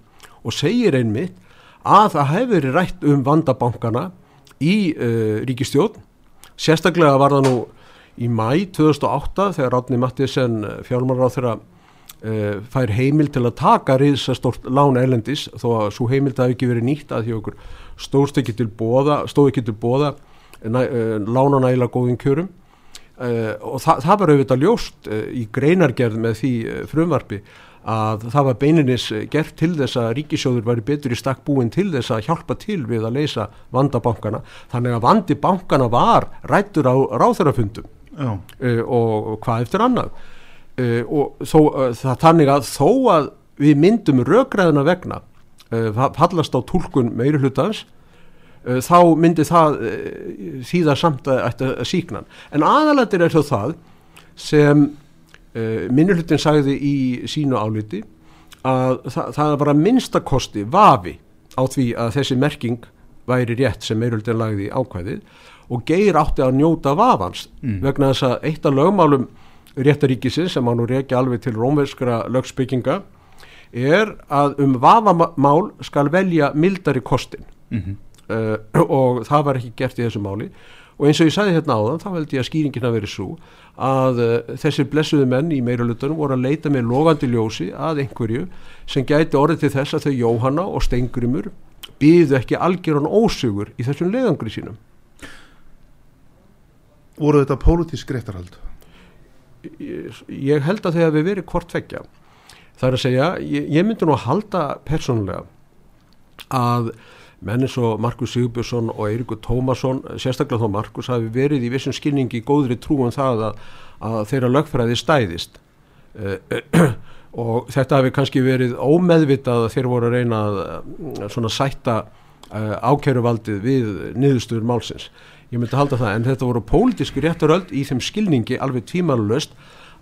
og segir einmitt að það hefur verið rætt um vandabankana í uh, ríkistjórn sérstaklega var það nú í mæ 2008 þegar Ráðni Mattísen uh, fær heimil til að taka riðsastort lán erlendis þó að svo heimild hafi ekki verið nýtt að því okkur stóðst ekki til bóða stóð ekki til bóða næ, uh, lána næla góðin kjörum. Og það, það var auðvitað ljóst í greinargerð með því frumvarpi að það var beininis eh, gert til þess að ríkisjóður væri betur í stakk búin til þess að hjálpa til við að leysa vandabankana þannig að vandi bankana var rættur á ráþurafundum og hvað eftir annað uh, og þó, uh, það þannig að þó að við myndum rökræðina vegna uh, fallast á tólkun meiri hlutans þá myndi það þýða samt að, að, að síknan en aðalættir er þó það sem minni hlutin sagði í sínu áliti að það, það var að minnstakosti vafi á því að þessi merking væri rétt sem meiröldin lagði ákvæðið og geir átti að njóta vafans vegna þess að eitt af lögmálum réttaríkisins sem hann nú reykja alveg til rómverskra lögsbygginga er að um vafamál skal velja mildari kostin mhm, uh, og það var ekki gert í þessu máli. Og eins og ég sagði hérna áðan þá held ég að skýringin að veri svo að uh, þessir blessuðu menn í meiralutunum voru að leita með logandi ljósi að einhverju sem gæti orðið til þess að þau Jóhanna og Steingrimur býðu ekki algjöran ósugur í þessum leiðangri sínum. Voru þetta pólitísk réttarhald ég, held að þau hafi verið hvort tvekja það er að segja, ég, ég myndi nú að halda persónulega að menn eins og Markus Sigurbjörnsson og Eirikur Tómasson, sérstaklega þó Markus hafi verið í vissum skilningi í góðri trú um það að, að þeirra lögfræði stæðist. Uh, [clears throat] og þetta hafi kannski verið ómeðvitað að þeir voru að reyna að svona sætta uh, ákæruvaldið við niðurstöður málsins ég myndi halda það, en þetta voru pólitíski réttaröld í þeim skilningi alveg tímalust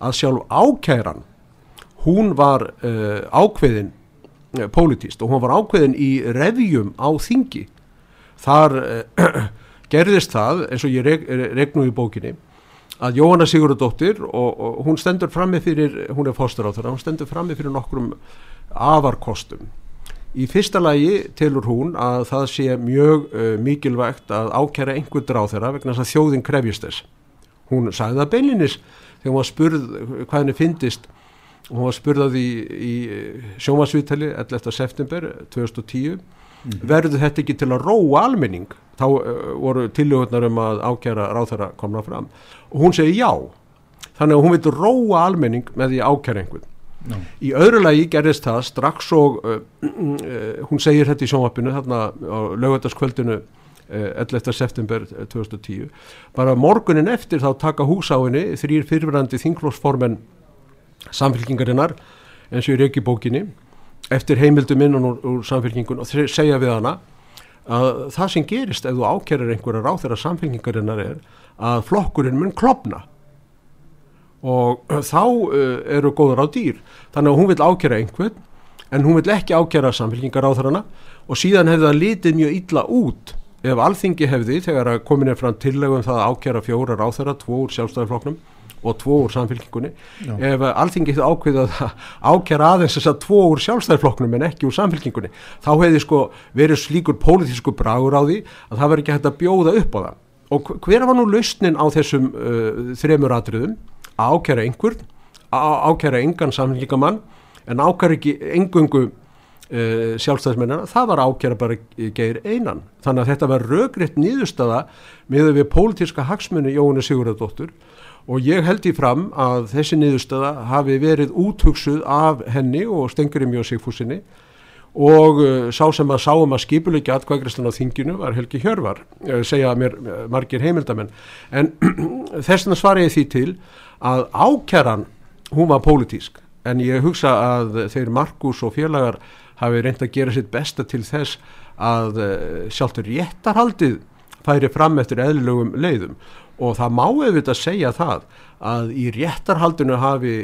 að sjálf ákæran hún var uh, ákveðin uh, pólitíst og hún var ákveðin í revjum á þingi. Þar uh, [clears throat] gerðist það eins og ég reg, regnu í bókinni að Jóhanna Sigurðardóttir og, og hún stendur frammi fyrir, hún er fóstur á þeirra, hún stendur frammi fyrir nokkrum afarkostum Í fyrsta lagi telur hún að það sé mjög uh, mikilvægt að ákjæra einhvern dráð þeirra vegna þess að þjóðin krefjist þess. Hún sagði það beinlinis þegar hún var spurð hvað henni fyndist. Og hún var spurðað í, í sjómasvítali 11. september 2010 verður þetta ekki til að róa almenning? Þá uh, voru tillögurnar um að ákjæra ráð þeirra komna fram. Og hún segi já. Þannig að hún vil róa almenning með því ákjæra einhvern Já. Í öðru lagi gerðist það strax og uh, uh, hún segir þetta í sjónvappinu þarna á lögöldaskvöldinu uh, 11. september 2010 bara morgunin eftir þá taka húsáinni þrýr fyrirverandi þinglósformen samfélkingarinnar eins og í reykjubókinni eftir heimildum innan úr, úr samfélkingun og segja við hana að það sem gerist ef þú ákerir einhverja ráð þeirra samfélkingarinnar er að flokkurinn mun klopna og þá eru góður á dýr. Þannig að hún vil ákjæra einhvern en hún vil ekki ákjæra samfélkingar á þarna og síðan hefði það litið mjög illa út ef alþingi hefði þegar að komin er fram tillegum það að ákjara fjóra ráþæra, tvo úr sjálfstæðarflokknum og tvo úr samfélkingunni Já. ef alþingi hefði ákveðið að [laughs] ákjara aðeins þess að tvo úr sjálfstæðarflokknum en ekki úr samfélkingunni þá hefði sko verið slíkur pólitísku bragur á því að það verið ekki hægt að bjóða upp á það. Og hver var nú lausnin á þessum uh, þremur atriðum að ákjara einhvern að ákjara engan samfélkingamann en ákjara ekki engungu uh, sjálfstæðismennina, það var ákjara bara geir einan. Þannig að þetta var rögriðt nýðustada með við pólitíska hagsmunni Jóhannu Sigurðardóttur og ég held í fram að þessi nýðustada hafi verið úthugsuð af henni og Stengurim Jó Sigfúsinni og uh, sá sem að sáum að skipuleikja atkvæðgræslan á þinginu var Helgi Hjörvar, uh, segja mér uh, margir heimildamenn. En [clears throat] þess vegna svara ég því til að ákjaran, hún var pólitísk, en ég hugsa að þeir Markus og félagar hafi reynd að gera sitt besta til þess að uh, sjálfur réttarhaldið færi fram eftir eðlilegum leiðum. Og það má auðvitað segja það að í réttarhaldinu hafi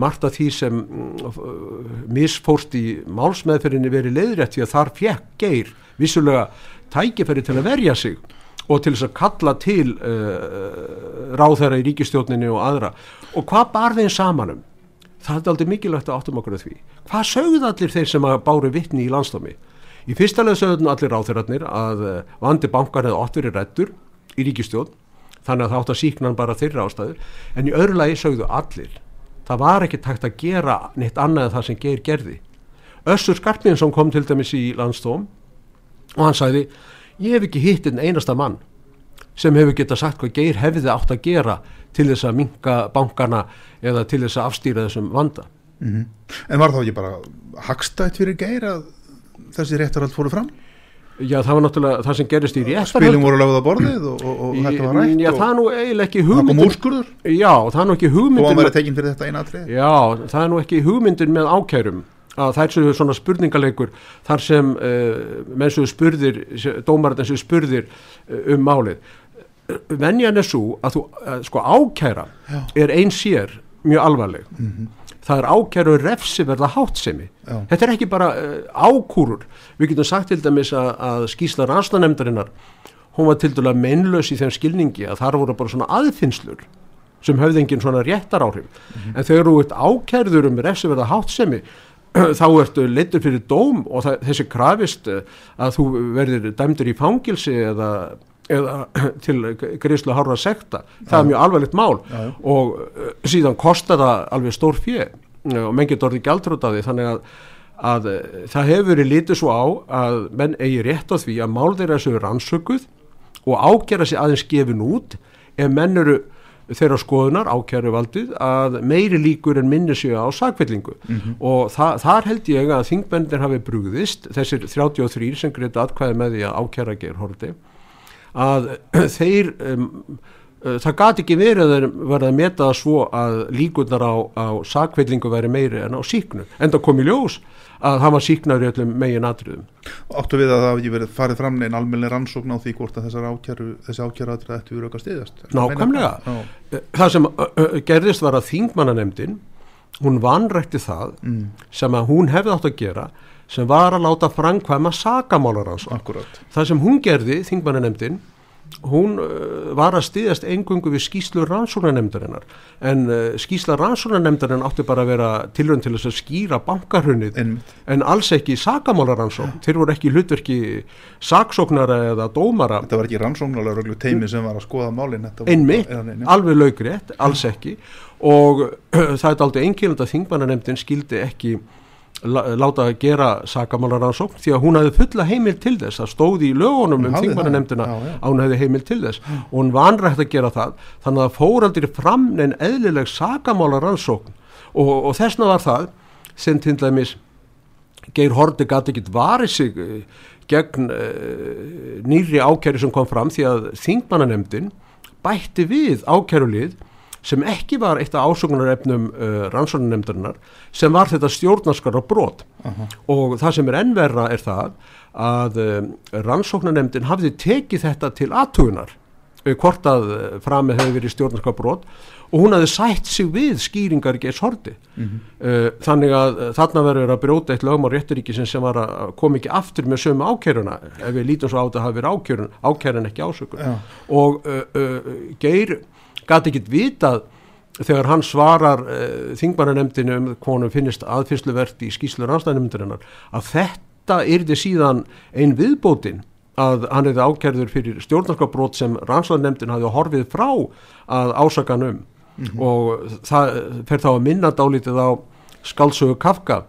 margt af því sem mm, misfórst í málsmeðferðinni verið leiðrétt því að þar fekk geir vissulega tækifæri til að verja sig og til þess að kalla til uh, ráðherra í ríkistjórninni og aðra og hvað bar þeim samanum? Það er aldrei mikilvægt að áttum okkur að því. Hvað sögðu allir þeir sem að báru vittni í landstámi? Í fyrsta leið sögðu allir ráðherrarnir að uh, vandi bankar oft verið rættur í ríkistjórn þannig að það átt að síkna hann bara þeirra ástæður en í öðru lagi sögðu allir það var ekki takt að gera neitt annað en það sem Geir gerði Össur Skarpinsson kom til dæmis í landstóm og hann sagði ég hef ekki hitt einn einasta mann sem hefur getað sagt hvað Geir hefði átt að gera til þess að minka bankana eða til þess að afstýra þessum vanda. Mhm. En var þá ekki bara hagstætt fyrir geir að þessi réttarhald fóru fram? Já, það var náttúrulega það sem gerist í réttarhald Spilum voru lögð á borðið og, og, og þetta var rætt Já, það er nú eiginlega ekki hugmyndin Já, það er nú ekki hugmyndin atrið Já, það er nú ekki hugmyndin með ákærum að það er svo svona spurningaleikur þar sem uh, menn svo spurðir, dómarinn sem spurðir uh, um málið. Venjan er svo að þú, uh, sko ákæra Já. er ein sér mjög alvarleg. Það er ákæru refsiverða hátsemi. Já. Þetta er ekki bara ákúrur. Við getum sagt til dæmis að, að skýsla rannslanefndarinnar, hún var til dæmis meinlaus í þeim skilningi að þar voru bara svona aðfinnslur sem höfði engin svona réttar áhrif. En þegar þú ert ákærður um refsiverða hátsemi, þá ertu leittur fyrir dóm og það, þessi krafist eh, að þú verðir dæmdur í fangilsi eða, eða [clears throat] til greiðslu hárra sekta. Það er mjög alvarlegt mál Já, já. og uh, síðan kostar það alveg stór fjö og menn getur orðið gjaldrútt af því þannig að, að uh, það hefur verið lítið svo á að menn eigi rétt á því að mál þeirra séu rannsökuð og ágera sig aðeins gefin út ef menn eru þeirra skoðunar ákjæru valdið að meiri líkur en minni séu á sakvellingu og þa þar held ég að þingbendir hafi brugðist þessir 33 sem greitu atkvæði með því að ákjæra ger horti að [clears throat] þeir um, það gati ekki verið að verða að meta það svo að líkurnar á, á sakvellingu veri meiri en á síknu en það kom í ljós að það var síknar í öllum megin atriðum Áttu við að það ekki verið farið fram einn almenni rannsókn á því hvort að þessar ákjæru, þessi ákjæru atrið ættu verið okkar stiðast Nákvæmlega. það sem uh, gerðist var að þingmannanemdin hún vanrækti það mm, sem að hún hefði átt að gera sem var að láta framkvæma Akkurat það sem hún gerði, þingmannanemdin hún uh, var að styðast engungu við skýslu rannsóknarnemdarinnar en uh, skýsla rannsóknarnemdarinnar átti bara að vera tilrönd til þess að skýra bankarunnið Einmitt. en alls ekki sakamálaransókn þeir voru ekki hlutverki saksóknara eða dómara. Þetta var ekki rannsóknarlega teimi sem var að skoða málin einmitt, alveg laugrétt, alls ekki. Og [clears throat] það er aldrei einkilend að þingmannanemdin skildi ekki láta að gera sakamálaransókn því að hún hafði fulla heimil til þess. Það stóði í lögunum um hafði já. að hún hefði heimil til þess. Og hún vanrægt að gera það þannig að það fór aldrei fram en eðlileg sakamálaransókn og, og þessna var það sem til dæmis Geir Horti gæti ekkit varið sig eh, gegn uh, nýri ákæri sem kom fram því að þingmannanemdin bætti við ákærulið sem ekki var eitt af ásökunarefnum uh, rannsóknarnemdarinnar sem var þetta stjórnarskara brot Aha. og það sem er ennverra er það að uh, rannsóknarnemdin hafði tekið þetta til aðtugunar hvort að uh, framið hefði verið stjórnarskara brot og hún hafði sætt sig við skýringar Geirs Horti uh, þannig að uh, þarna verður að brjóta eitt lögum á rétturíkisin sem var að koma ekki aftur með sömu ákæruna ef við lítum svo á þetta hafi verið ákærun ákærun ekki ásökun Já. og uh, uh, Geir gæti ekkit vitað þegar hann svarar uh, þingmannanemdinu um konum finnist aðfinnsluvert í skýslu rannstæðanemndirinnar að þetta yrði síðan ein viðbótin að hann hefði ákærður fyrir stjórnarskapbrót sem rannsóðanemndin hafði horfið frá að ásakan um og það fer þá að minna dálítið á skaldsögu Kafka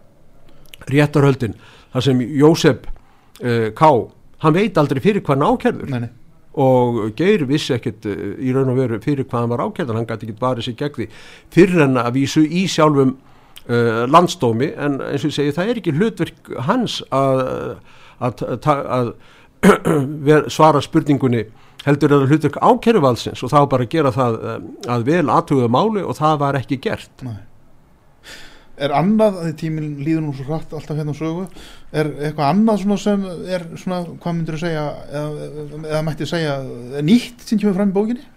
réttarhöldin þar sem Jósef uh, K. hann veit aldrei fyrir hvað hann ákærður nei, nei. Og Geir vissi ekkit uh, í raun og veru fyrir hvað hann var ákærður. Hann gæti ekkit varið sér gegn því. Fyrir en að vísu í sjálfum uh, landsdómi. En eins og ég segi það er ekki hlutverk hans að, að, að, [clears throat] að svara spurningunni heldur það hlutverk ákæruvalsins og þá bara að gera það um, að vel aðtuga máli og það var ekki gert Er annað, að því tíminn líður nú svo hratt alltaf hérna á sögu, er eitthvað annað svona sem er svona, hvað myndir þú segja, eða, eða mætti segja, nýtt sem kemur fram í bókinni?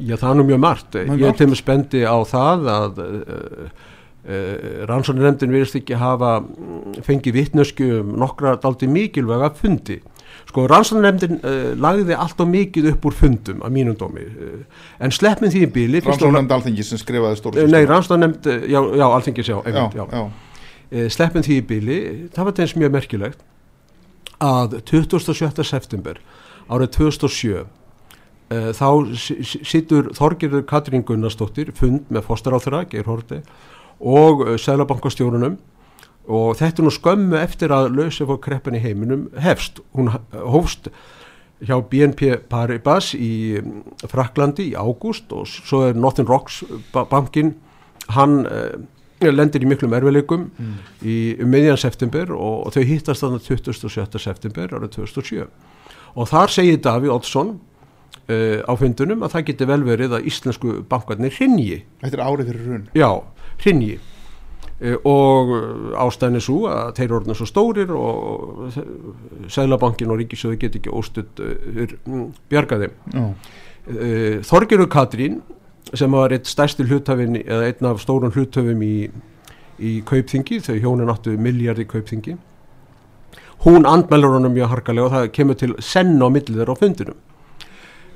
Já, það er nú mjög margt. er Ég er til með spendi á það að uh, uh, rannsóknarnefndin virðist ekki hafa mm, fengið vitnösku um nokkra daldi mikilvæga fundi. Sko, rannsóknarnefndin uh, lagði allt og mikið upp úr fundum að mínum dómi. Uh, en sleppin því í bíli... Rannsóknarnefnd alþingi sem skrifaði stóru Eh, Nei, rannsóknarnefnd, uh, já, já, alþingis, já, já, einmitt, já, já. Eh, sleppin því í bíli, það var þeins mjög merkilegt að 27. september árið 2007 uh, þá si- si- situr Þorgerður Katrín Gunnarsdóttir fund með fostaráþra, Geir Horti og uh, Sælabankastjórunum og þetta er nú skömmu eftir að lausa fór kreppan í heiminum hefst, hún hófst hjá BNP Paribas í mm, Fraklandi í ágúst og svo er Northern Rocks ba- bankin hann uh, lendir í miklum erfileikum í um miðjan september og, og þau hittast þannig 27. september árið 2007 og þar segir Daví Oddsson uh, á fundunum að það geti vel verið að íslensku bankarnir hrinji Þetta er árið fyrir hrun. já, hrinji og uh, ástæðin er svo að þeir eru orðin svo stórir og Sælabankin og Ríkisjóði geti ekki óstudd uh, bjarga þeim. Já, uh, Þorgerur Katrín sem var eitt stærsti hluthafin eða einn af stórun hluthafum í, í kaupþingi, þau hjónin áttu miljardi kaupþingi hún andmælur honum mjög harkalega og það kemur til senn á millið þeirra á fundinum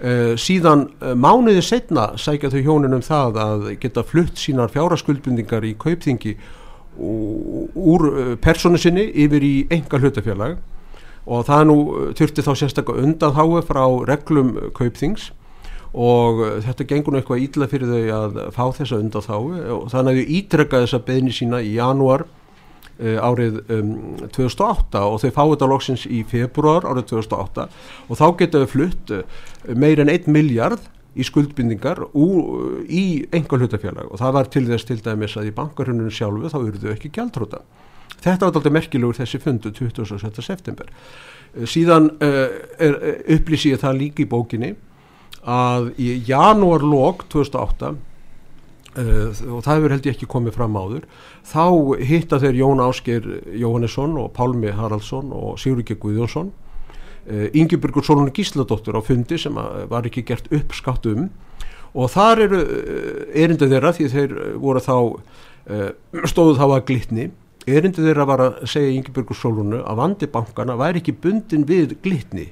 uh, síðan uh, mánuði setna sækja þau hjónin um það að geta flutt sínar fjáraskuldbundingar í kaupþingi úr uh, personu sinni yfir í enga hlutafélag og það nú þurfti þá sérstaklega undan háu frá reglum kaupþings. Og þetta gengur nú eitthvað ítla fyrir þau að fá þessa undan og þannig að þau ítrekka þessa beðni sína í janúar árið um, 2008 og þau fá þetta loksins í februar árið 2008 og þá geta þau flutt uh, meir en 1 miljard í skuldbindingar ú, í enga hlutafélag og það var til þess til dæmis að í bankarhununum sjálfu þá eru þau ekki gjaldróta. Þetta var alltaf merkilegur þessi fundu 27. september. Uh, Síðan uh, upplýsi ég það líka í bókinni að í janúarlók 2008 uh, og það hefur held ég ekki komið fram áður. Þá hitta þeir Jón Ásker Jóhannesson og Pálmi Haraldsson og Siguriki Guðjónsson. Uh, Ingeborgur Solon Gísladóttur á fundi sem var ekki gert uppskátt um. Og þar eru uh, erindu þeirra því þeir voru þá stóðu þá að glitni. Erindu þeirra var að segja Ingeborgur Solonu að vandi bankana væri ekki bundin við glitni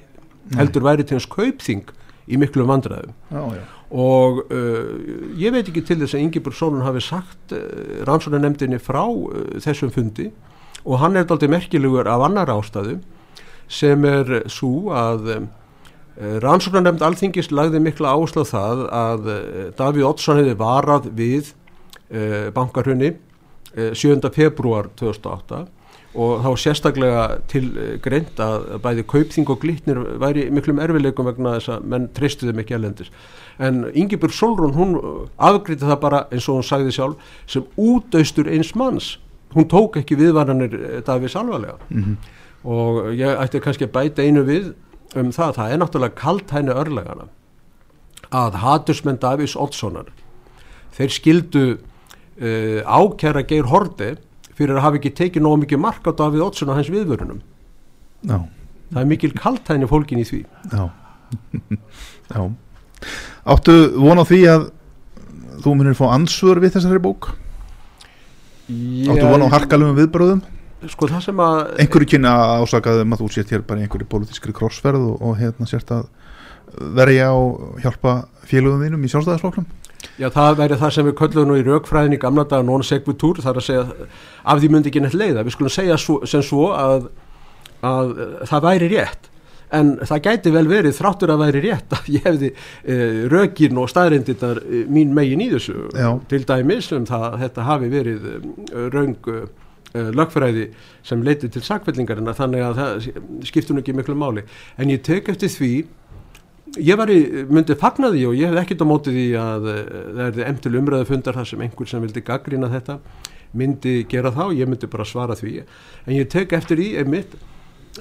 heldur væri til hans kaupþing í miklu vandræðum. Já, já. Og uh, ég veit ekki til þess að Ingeborg Sólun hafi sagt uh, rannsóknarnemdini frá uh, þessum fundi og hann er aldrei merkilegur af annar ástæðu sem er svo að rannsóknarnemd alþingis lagði mikla áslað það að Davíð Oddsson hefði varað við bankarhunni uh, 7. februar 2008 og þá sérstaklega til greint að bæði kaupþing og glitnir væri miklum erfileikum vegna þess að menn treystu þeim ekki elendis en Ingeborg Solrún hún afgriði það bara eins og hún sagði sjálf sem útaustur eins manns hún tók ekki viðvaranir Davís alvarlega Mhm. og ég ætti kannski að bæta einu við um það, það er náttúrulega kalt hægni örlegana að hatursmenn Davís Oddssonar þeir skildu uh, ákæra Geir Horde fyrir að hafa ekki tekið nóg mikið mark á Davíð Oddsson á hans viðvörunum Já, það er mikil kaltæðin fólkin í því já. [laughs] já. Áttu von á því að þú munir fá ansvör við þessari bók? Ég, áttu vona á harkalum viðbröðum Sko það sem að einhverju kynna ásakaðum að þú sért hér bara í einhverju pólitískri krossferð og, og hérna sért að verja og hjálpa félögum þínum í sjálfstæðisflokklum Já, það væri það sem við köllum nú í raukfræðin í gamla daga non sequitur, það er að segja af því myndi ekki neitt leiða, við skulum segja svo, sem svo að, að það væri rétt, en það gæti vel verið þráttur að væri rétt að ég hefði e, rökin og staðrindinnar e, mín megin í þessu. Já. til dæmis um það að þetta hafi verið e, raung e, lögfræði sem leiti til sakvellingarina þannig að það skiptur ekki miklu máli. En ég tek eftir því ég var í, myndi fagna því og ég hef ekkert á móti því að það er emtil umræðu fundar þar sem einhver sem vildi gaggrina þetta myndi gera þá, ég myndi bara svara því. En ég tek eftir því einmitt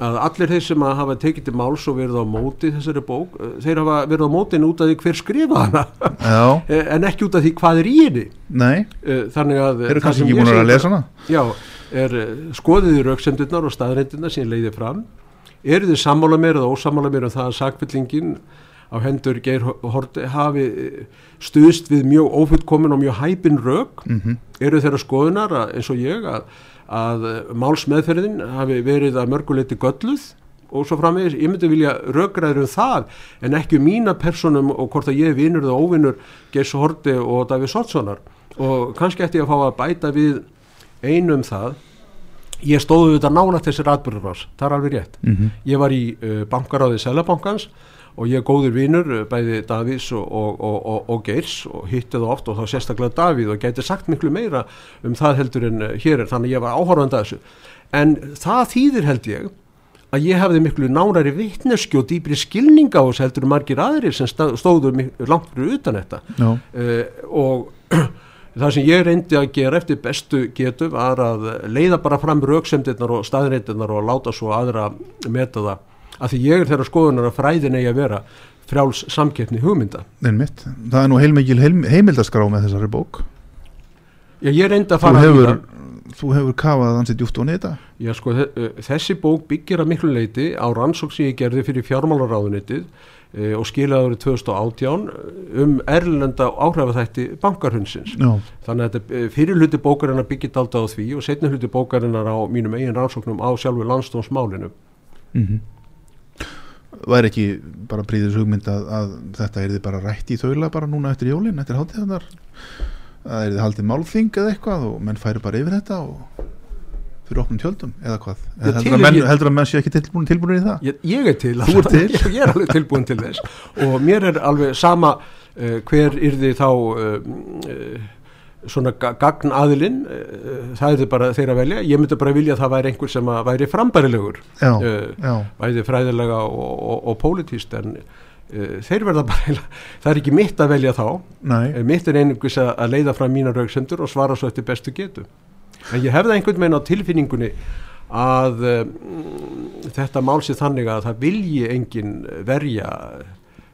að allir þeir sem að hafa tekið til máls og verið á móti þessari bók uh, þeir hafa verið á mótin út af því hver skrifa hana. [laughs] Eh, en ekki út af því hvað er í henni. Nei, Uh, þannig að þeir eru kannski ekki búin að lesa hana? Já, er uh, skoðiði rauksemdurnar og staðreindurnar sem ég leiði fram. Eru þið sammála mér eða ósammála mér um það að sakvillingin á hendur Geir Horti hafi eh, stuðst við mjög ófullkomin og mjög hæpin rauk mm eru þeirra skoðunar að, eins og ég að, að málsmeðferðin hafi verið að mörguleiti gölluð og svo framvegis, ég myndi vilja rökræður um það en ekki um mína personum og hvort að ég vinur eða óvinur Geirs Horti og Davíð Sotssonar og kannski ætti ég að fá að bæta við einum það. Ég stóðu þetta nála þessir atbyrðurvars, það er alveg rétt. -hmm. ég var í uh, bankaráði Sælabankans og ég er góður vinur uh, bæði Davís og, og, og, og, Geirs og hitti það oft og þá sérstaklega Davíð og gæti sagt miklu meira um það heldur en uh, hér er. Þannig að ég var áhorfandi að þessu. En það þýðir held ég að ég hefði miklu nánari vitneski og dýbri skilninga á þessu heldur margir aðrir sem stóðu langt fyrir utan þetta. Já, uh, og [clears throat] það sem ég reyndi að gera eftir bestu getu var að leiða bara fram rauksemdirnar og staðreindirnar og láta svo aðra meta það af því ég er þeirra skoðunar að fræðin eigi að vera frjáls samkeppni hugmynda einmitt Það er nú heilmikil heim, heimildaskrá með þessari bók Já, ég reyndi að Þú fara hefur, víða. þú hefur kafað ansið djúft og nýta Já, sko, þe- þessi bók byggir að miklu leiti á rannsók sem ég gerði fyrir fjármálaráðunitið uh, og skilaði árið 2018 um erlenda áhrifaþætti bankarhundsins. Já, Þannig að þetta, fyrir hluti bókarinnar byggir dalda á því og setni hluti bókarinnar á mínum eigin rannsóknum á sjálfu landstónsmálinu. mm væri ekki bara príðis hugmynd að, að þetta er þið bara rætt í þaula bara núna eftir jólin, eftir hátíðanar að er þið haldið málþing eða eitthvað og menn færi bara yfir þetta og fyrir opnum tjöldum eða hvað eða heldur, að menn, ég- heldur að menn sé ekki tilbúin, tilbúin í það Ég, ég er til. Ert til? ég, [laughs] ég er alveg tilbúin til þess og mér er alveg sama uh, hver yrði þá uh, uh, svona ga- gagn aðilinn, það er þið bara þeirra velja. Ég myndi bara vilja að það væri einhver sem að væri frambærilegur. já, Eh, já, bæði fræðilega og, og, og pólitíst en uh, þeir verða bara það er ekki mitt að velja þá nei Eh, mitt er einhvers að, að leiða fram mína rauksendur og svara svo eftir bestu getu en ég hefði einhvern veginn á tilfinningunni að um, þetta mál sé þannig að það vilji engin verja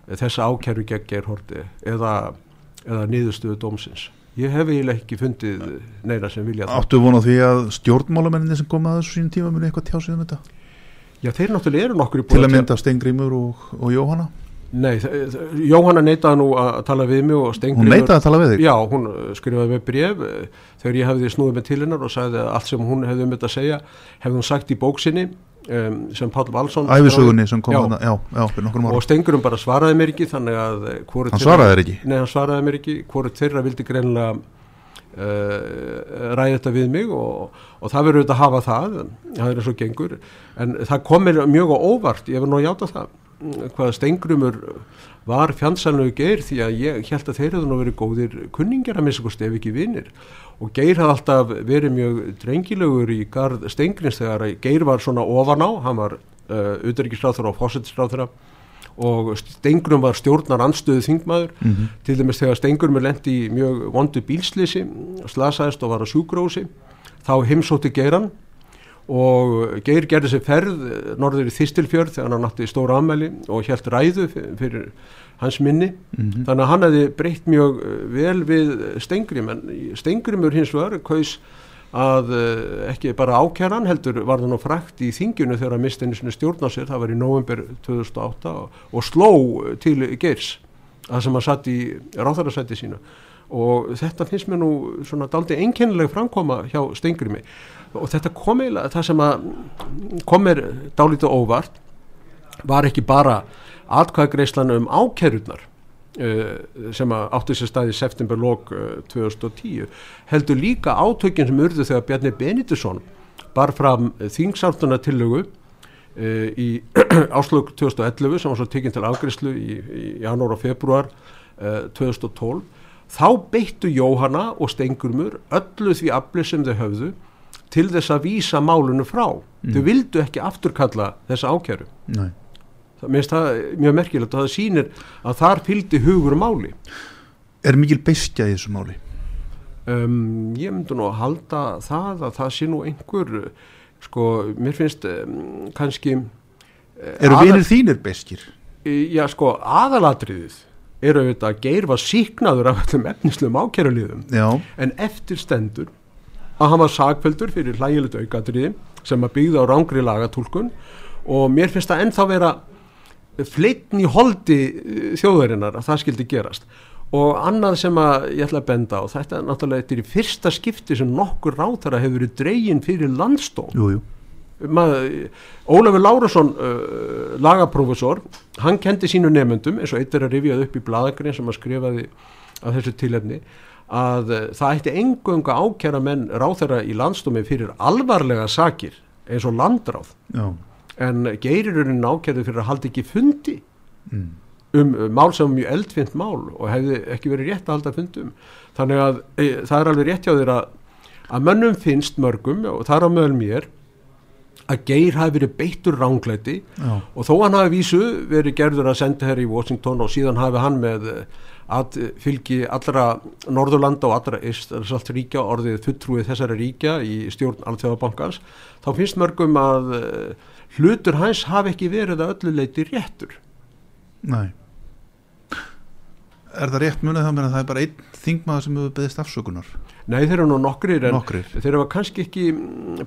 þessa ákæru gegn Gerhorti eða, eða niðurstöðu dómsins ég hef eiginlega ekki fundið neina sem vilja það. Áttu von á því að stjórnmálamenninni sem kom að þessu sínum tíma muni eitthvað tjá sig um þetta? Já þeir náttúrulega eru nokkur í til búið að mynda Steingrímur og, og Jóhanna? Nei, Jóhanna neitaði nú að tala við mig og hún Steingrímur neitaði að tala við þig? Já, hún uh, skrifaði með bref uh, þegar ég hefði snúið með til hennar og sagði að allt sem hún hefði um þetta að segja hefði hún sagt í bóksinni um, sem Páll Valsson æfisögunni sem kom nokkrum og Stengurum bara svaraði mér ekki þannig að hvorugt hann svaraði ekki? Nei, hann svaraði mér ekki, hvort þeirra vildi greinlega uh, ræði þetta við mig og, og það verður auðvitað að hafa það, það er eins og gengur. En það kom mér mjög á óvart ég verður nú að játa það hvað Stengrumur var fjandsanlegu geir því að ég held að þeir hefðu nú verið góðir kunningjar að minnst ef ekki vinnir og Geir hafði alltaf verið mjög drengilegur í garð Stengrins þegar Geir var svona ofan á, hann var uh, utryggisráþur og fósettisráþur og Stengrum var stjórnar anstöðu þingmaður. Mhm. til dæmis þegar Stengrum er lendi í mjög vondu bílslýsi slasaðist og var á sjúgrósi þá heimsótti Geiran og Geir gerði sér ferð eh, norður í Þistilfjörð þegar hann átti stóra ammæli og helt ræðu fyr- fyrir hans minni. Mhm. þannig að hann hefði breytt mjög eh, vel við Stengrim en Stengrimur hins vegar kaus að uh, ekki bara ákæran heldur var það nú frækt í þinginu þegar að misti einu sinni stjórn á sér, það var í november 2008 og, og sló eh, til Geirs það sem hann satt í ráþarasætti sína og þetta finnst mér nú svona daldi einkennileg framkoma hjá Stengrimi og þetta kom eiginlega, það sem að kom mér dálítið óvart var ekki bara atkvæðgreislan um ákerurnar uh, sem að áttu sér staði í september-lók uh, 2010 heldur líka átökinn sem urðu þegar Bjarni Benedisson bar fram þingsáltuna tillögu uh, í [clears throat] áslug 2011 sem var svo tekinn til afgreislu í, í janúar og februar 2012 þá beittu Jóhanna og Stengurmur öllu því afli sem þau höfðu til þess að vísa málunu frá mm. þau vildu ekki afturkalla þessa ákjæru Nei. það minnst það mjög merkilegt og það sýnir að þar fylgdi hugur máli Er mikil bestja í þessu máli? um, ég myndi nú að halda það að það sé nú einhver sko, mér finnst um, kannski Eru vinir þínir bestjir? Já, sko, aðalatriðið eru auðvitað að geir var síknaður af öllum efnislegum ákjæruliðum Já, en eftir stendur að hann var sagfældur fyrir hlægilegt aukatriði sem að byggða á rángri lagatúlkun og mér finnst það ennþá vera fleitn í holdi eh, þjóðarinnar að það skildi gerast. Og annað sem að ég ætla að benda á þetta er náttúrulega er í fyrsta skipti sem nokkur ráþara hefur verið dregin fyrir landstón Ólafur Lárasson uh, lagaprófessor, hann kendi sínu nefnendum eins og eitt er að rifjað upp í bladagrein sem að skrifaði að þessu tilefni að uh, það ætti engunga ákjæra menn ráþara í landstómi fyrir alvarlega sakir eins og landráð Já, en geirirurinn ákjærði fyrir að halda ekki fundi mm. um uh, mál sem er mjög eldfint mál og hefði ekki verið rétt að halda fundum þannig að e, það er alveg rétt hjá þér að, að mönnum finnst mörgum og það er á mögul mér að Geir hafi verið beittur ránglæti Já. og þó hann hafi vísu verið gerður að senda hér í Washington og síðan hafi hann með eh, að fylgi allra Norðurlanda og allra Íslandsalt ríkja orðið fulltrúið þessari ríkja í stjórn Alþjóðabankans þá finnst mörgum að eh, hlutur hans hafi ekki verið að öllu leiti réttur Nei Er það rétt munið það með að það er bara einn þingmaður sem hefur beðist afsökunar? Nei þeir eru nú nokkrir en Nokkrir. þeir eru kannski ekki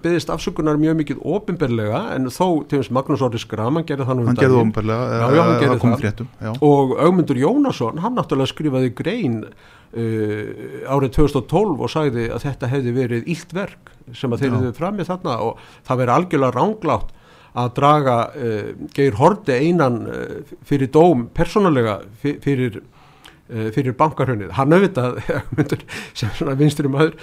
beðist afsökunar mjög mikið ofinberlega en þó til þess Magnús Orri Skraman gerði það nú um Hann gerði daginn. ofnbærlega, Já, já, hann gerði það. fréttum og Augmundur Jónasson, hann náttúrulega skrifaði grein uh, árið 2012 og sagði að þetta hefði verið illt verk sem að þeir hefði framið þarna og það verið algjörlega ránglátt að draga uh, Geir Horti einan uh, fyrir dóm persónulega fyr- fyrir, fyrir bankarhönnið. Hann auðvitað, [laughs] sem svona vinstri maður,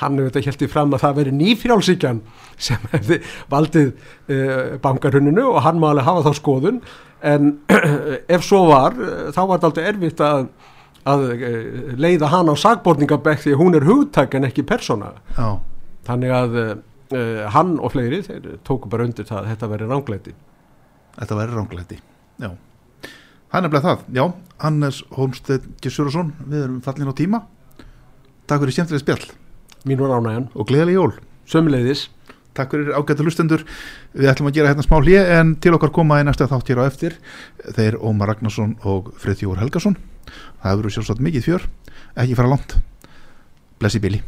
hann auðvitað heldur fram að það veri nýfrjálsíkjan sem [laughs] hefði valdið uh, bankarhönninu og hann má alveg hafa þá skoðun. En [clears throat] ef svo var eh, þá var þetta aldrei erfitt að, að eh, leiða hann á sagborningabekk því hún er hugtak en ekki persóna. Já, þannig að uh, hann og fleiri tóku bara undir það að þetta veri rángleiti þetta væri ránglæti Já, það er nefnilega það. Já, Hannes Holmstedt Gissurason við erum fallin á tíma. Takk fyrir skemmtileg spjall. Mín var ánægjan, og gleðileg jól. Sömuleiðis. Takk fyrir ágættu hlustendur. Við ætlum að gera hérna smá hlje en til okkar koma í næsta þátt hér á eftir Þeir Ómar Ragnarsson og Friðjóður Helgason. Það hefur sjálfsagt mikið fjör. Ekki fara langt. Blessi Bili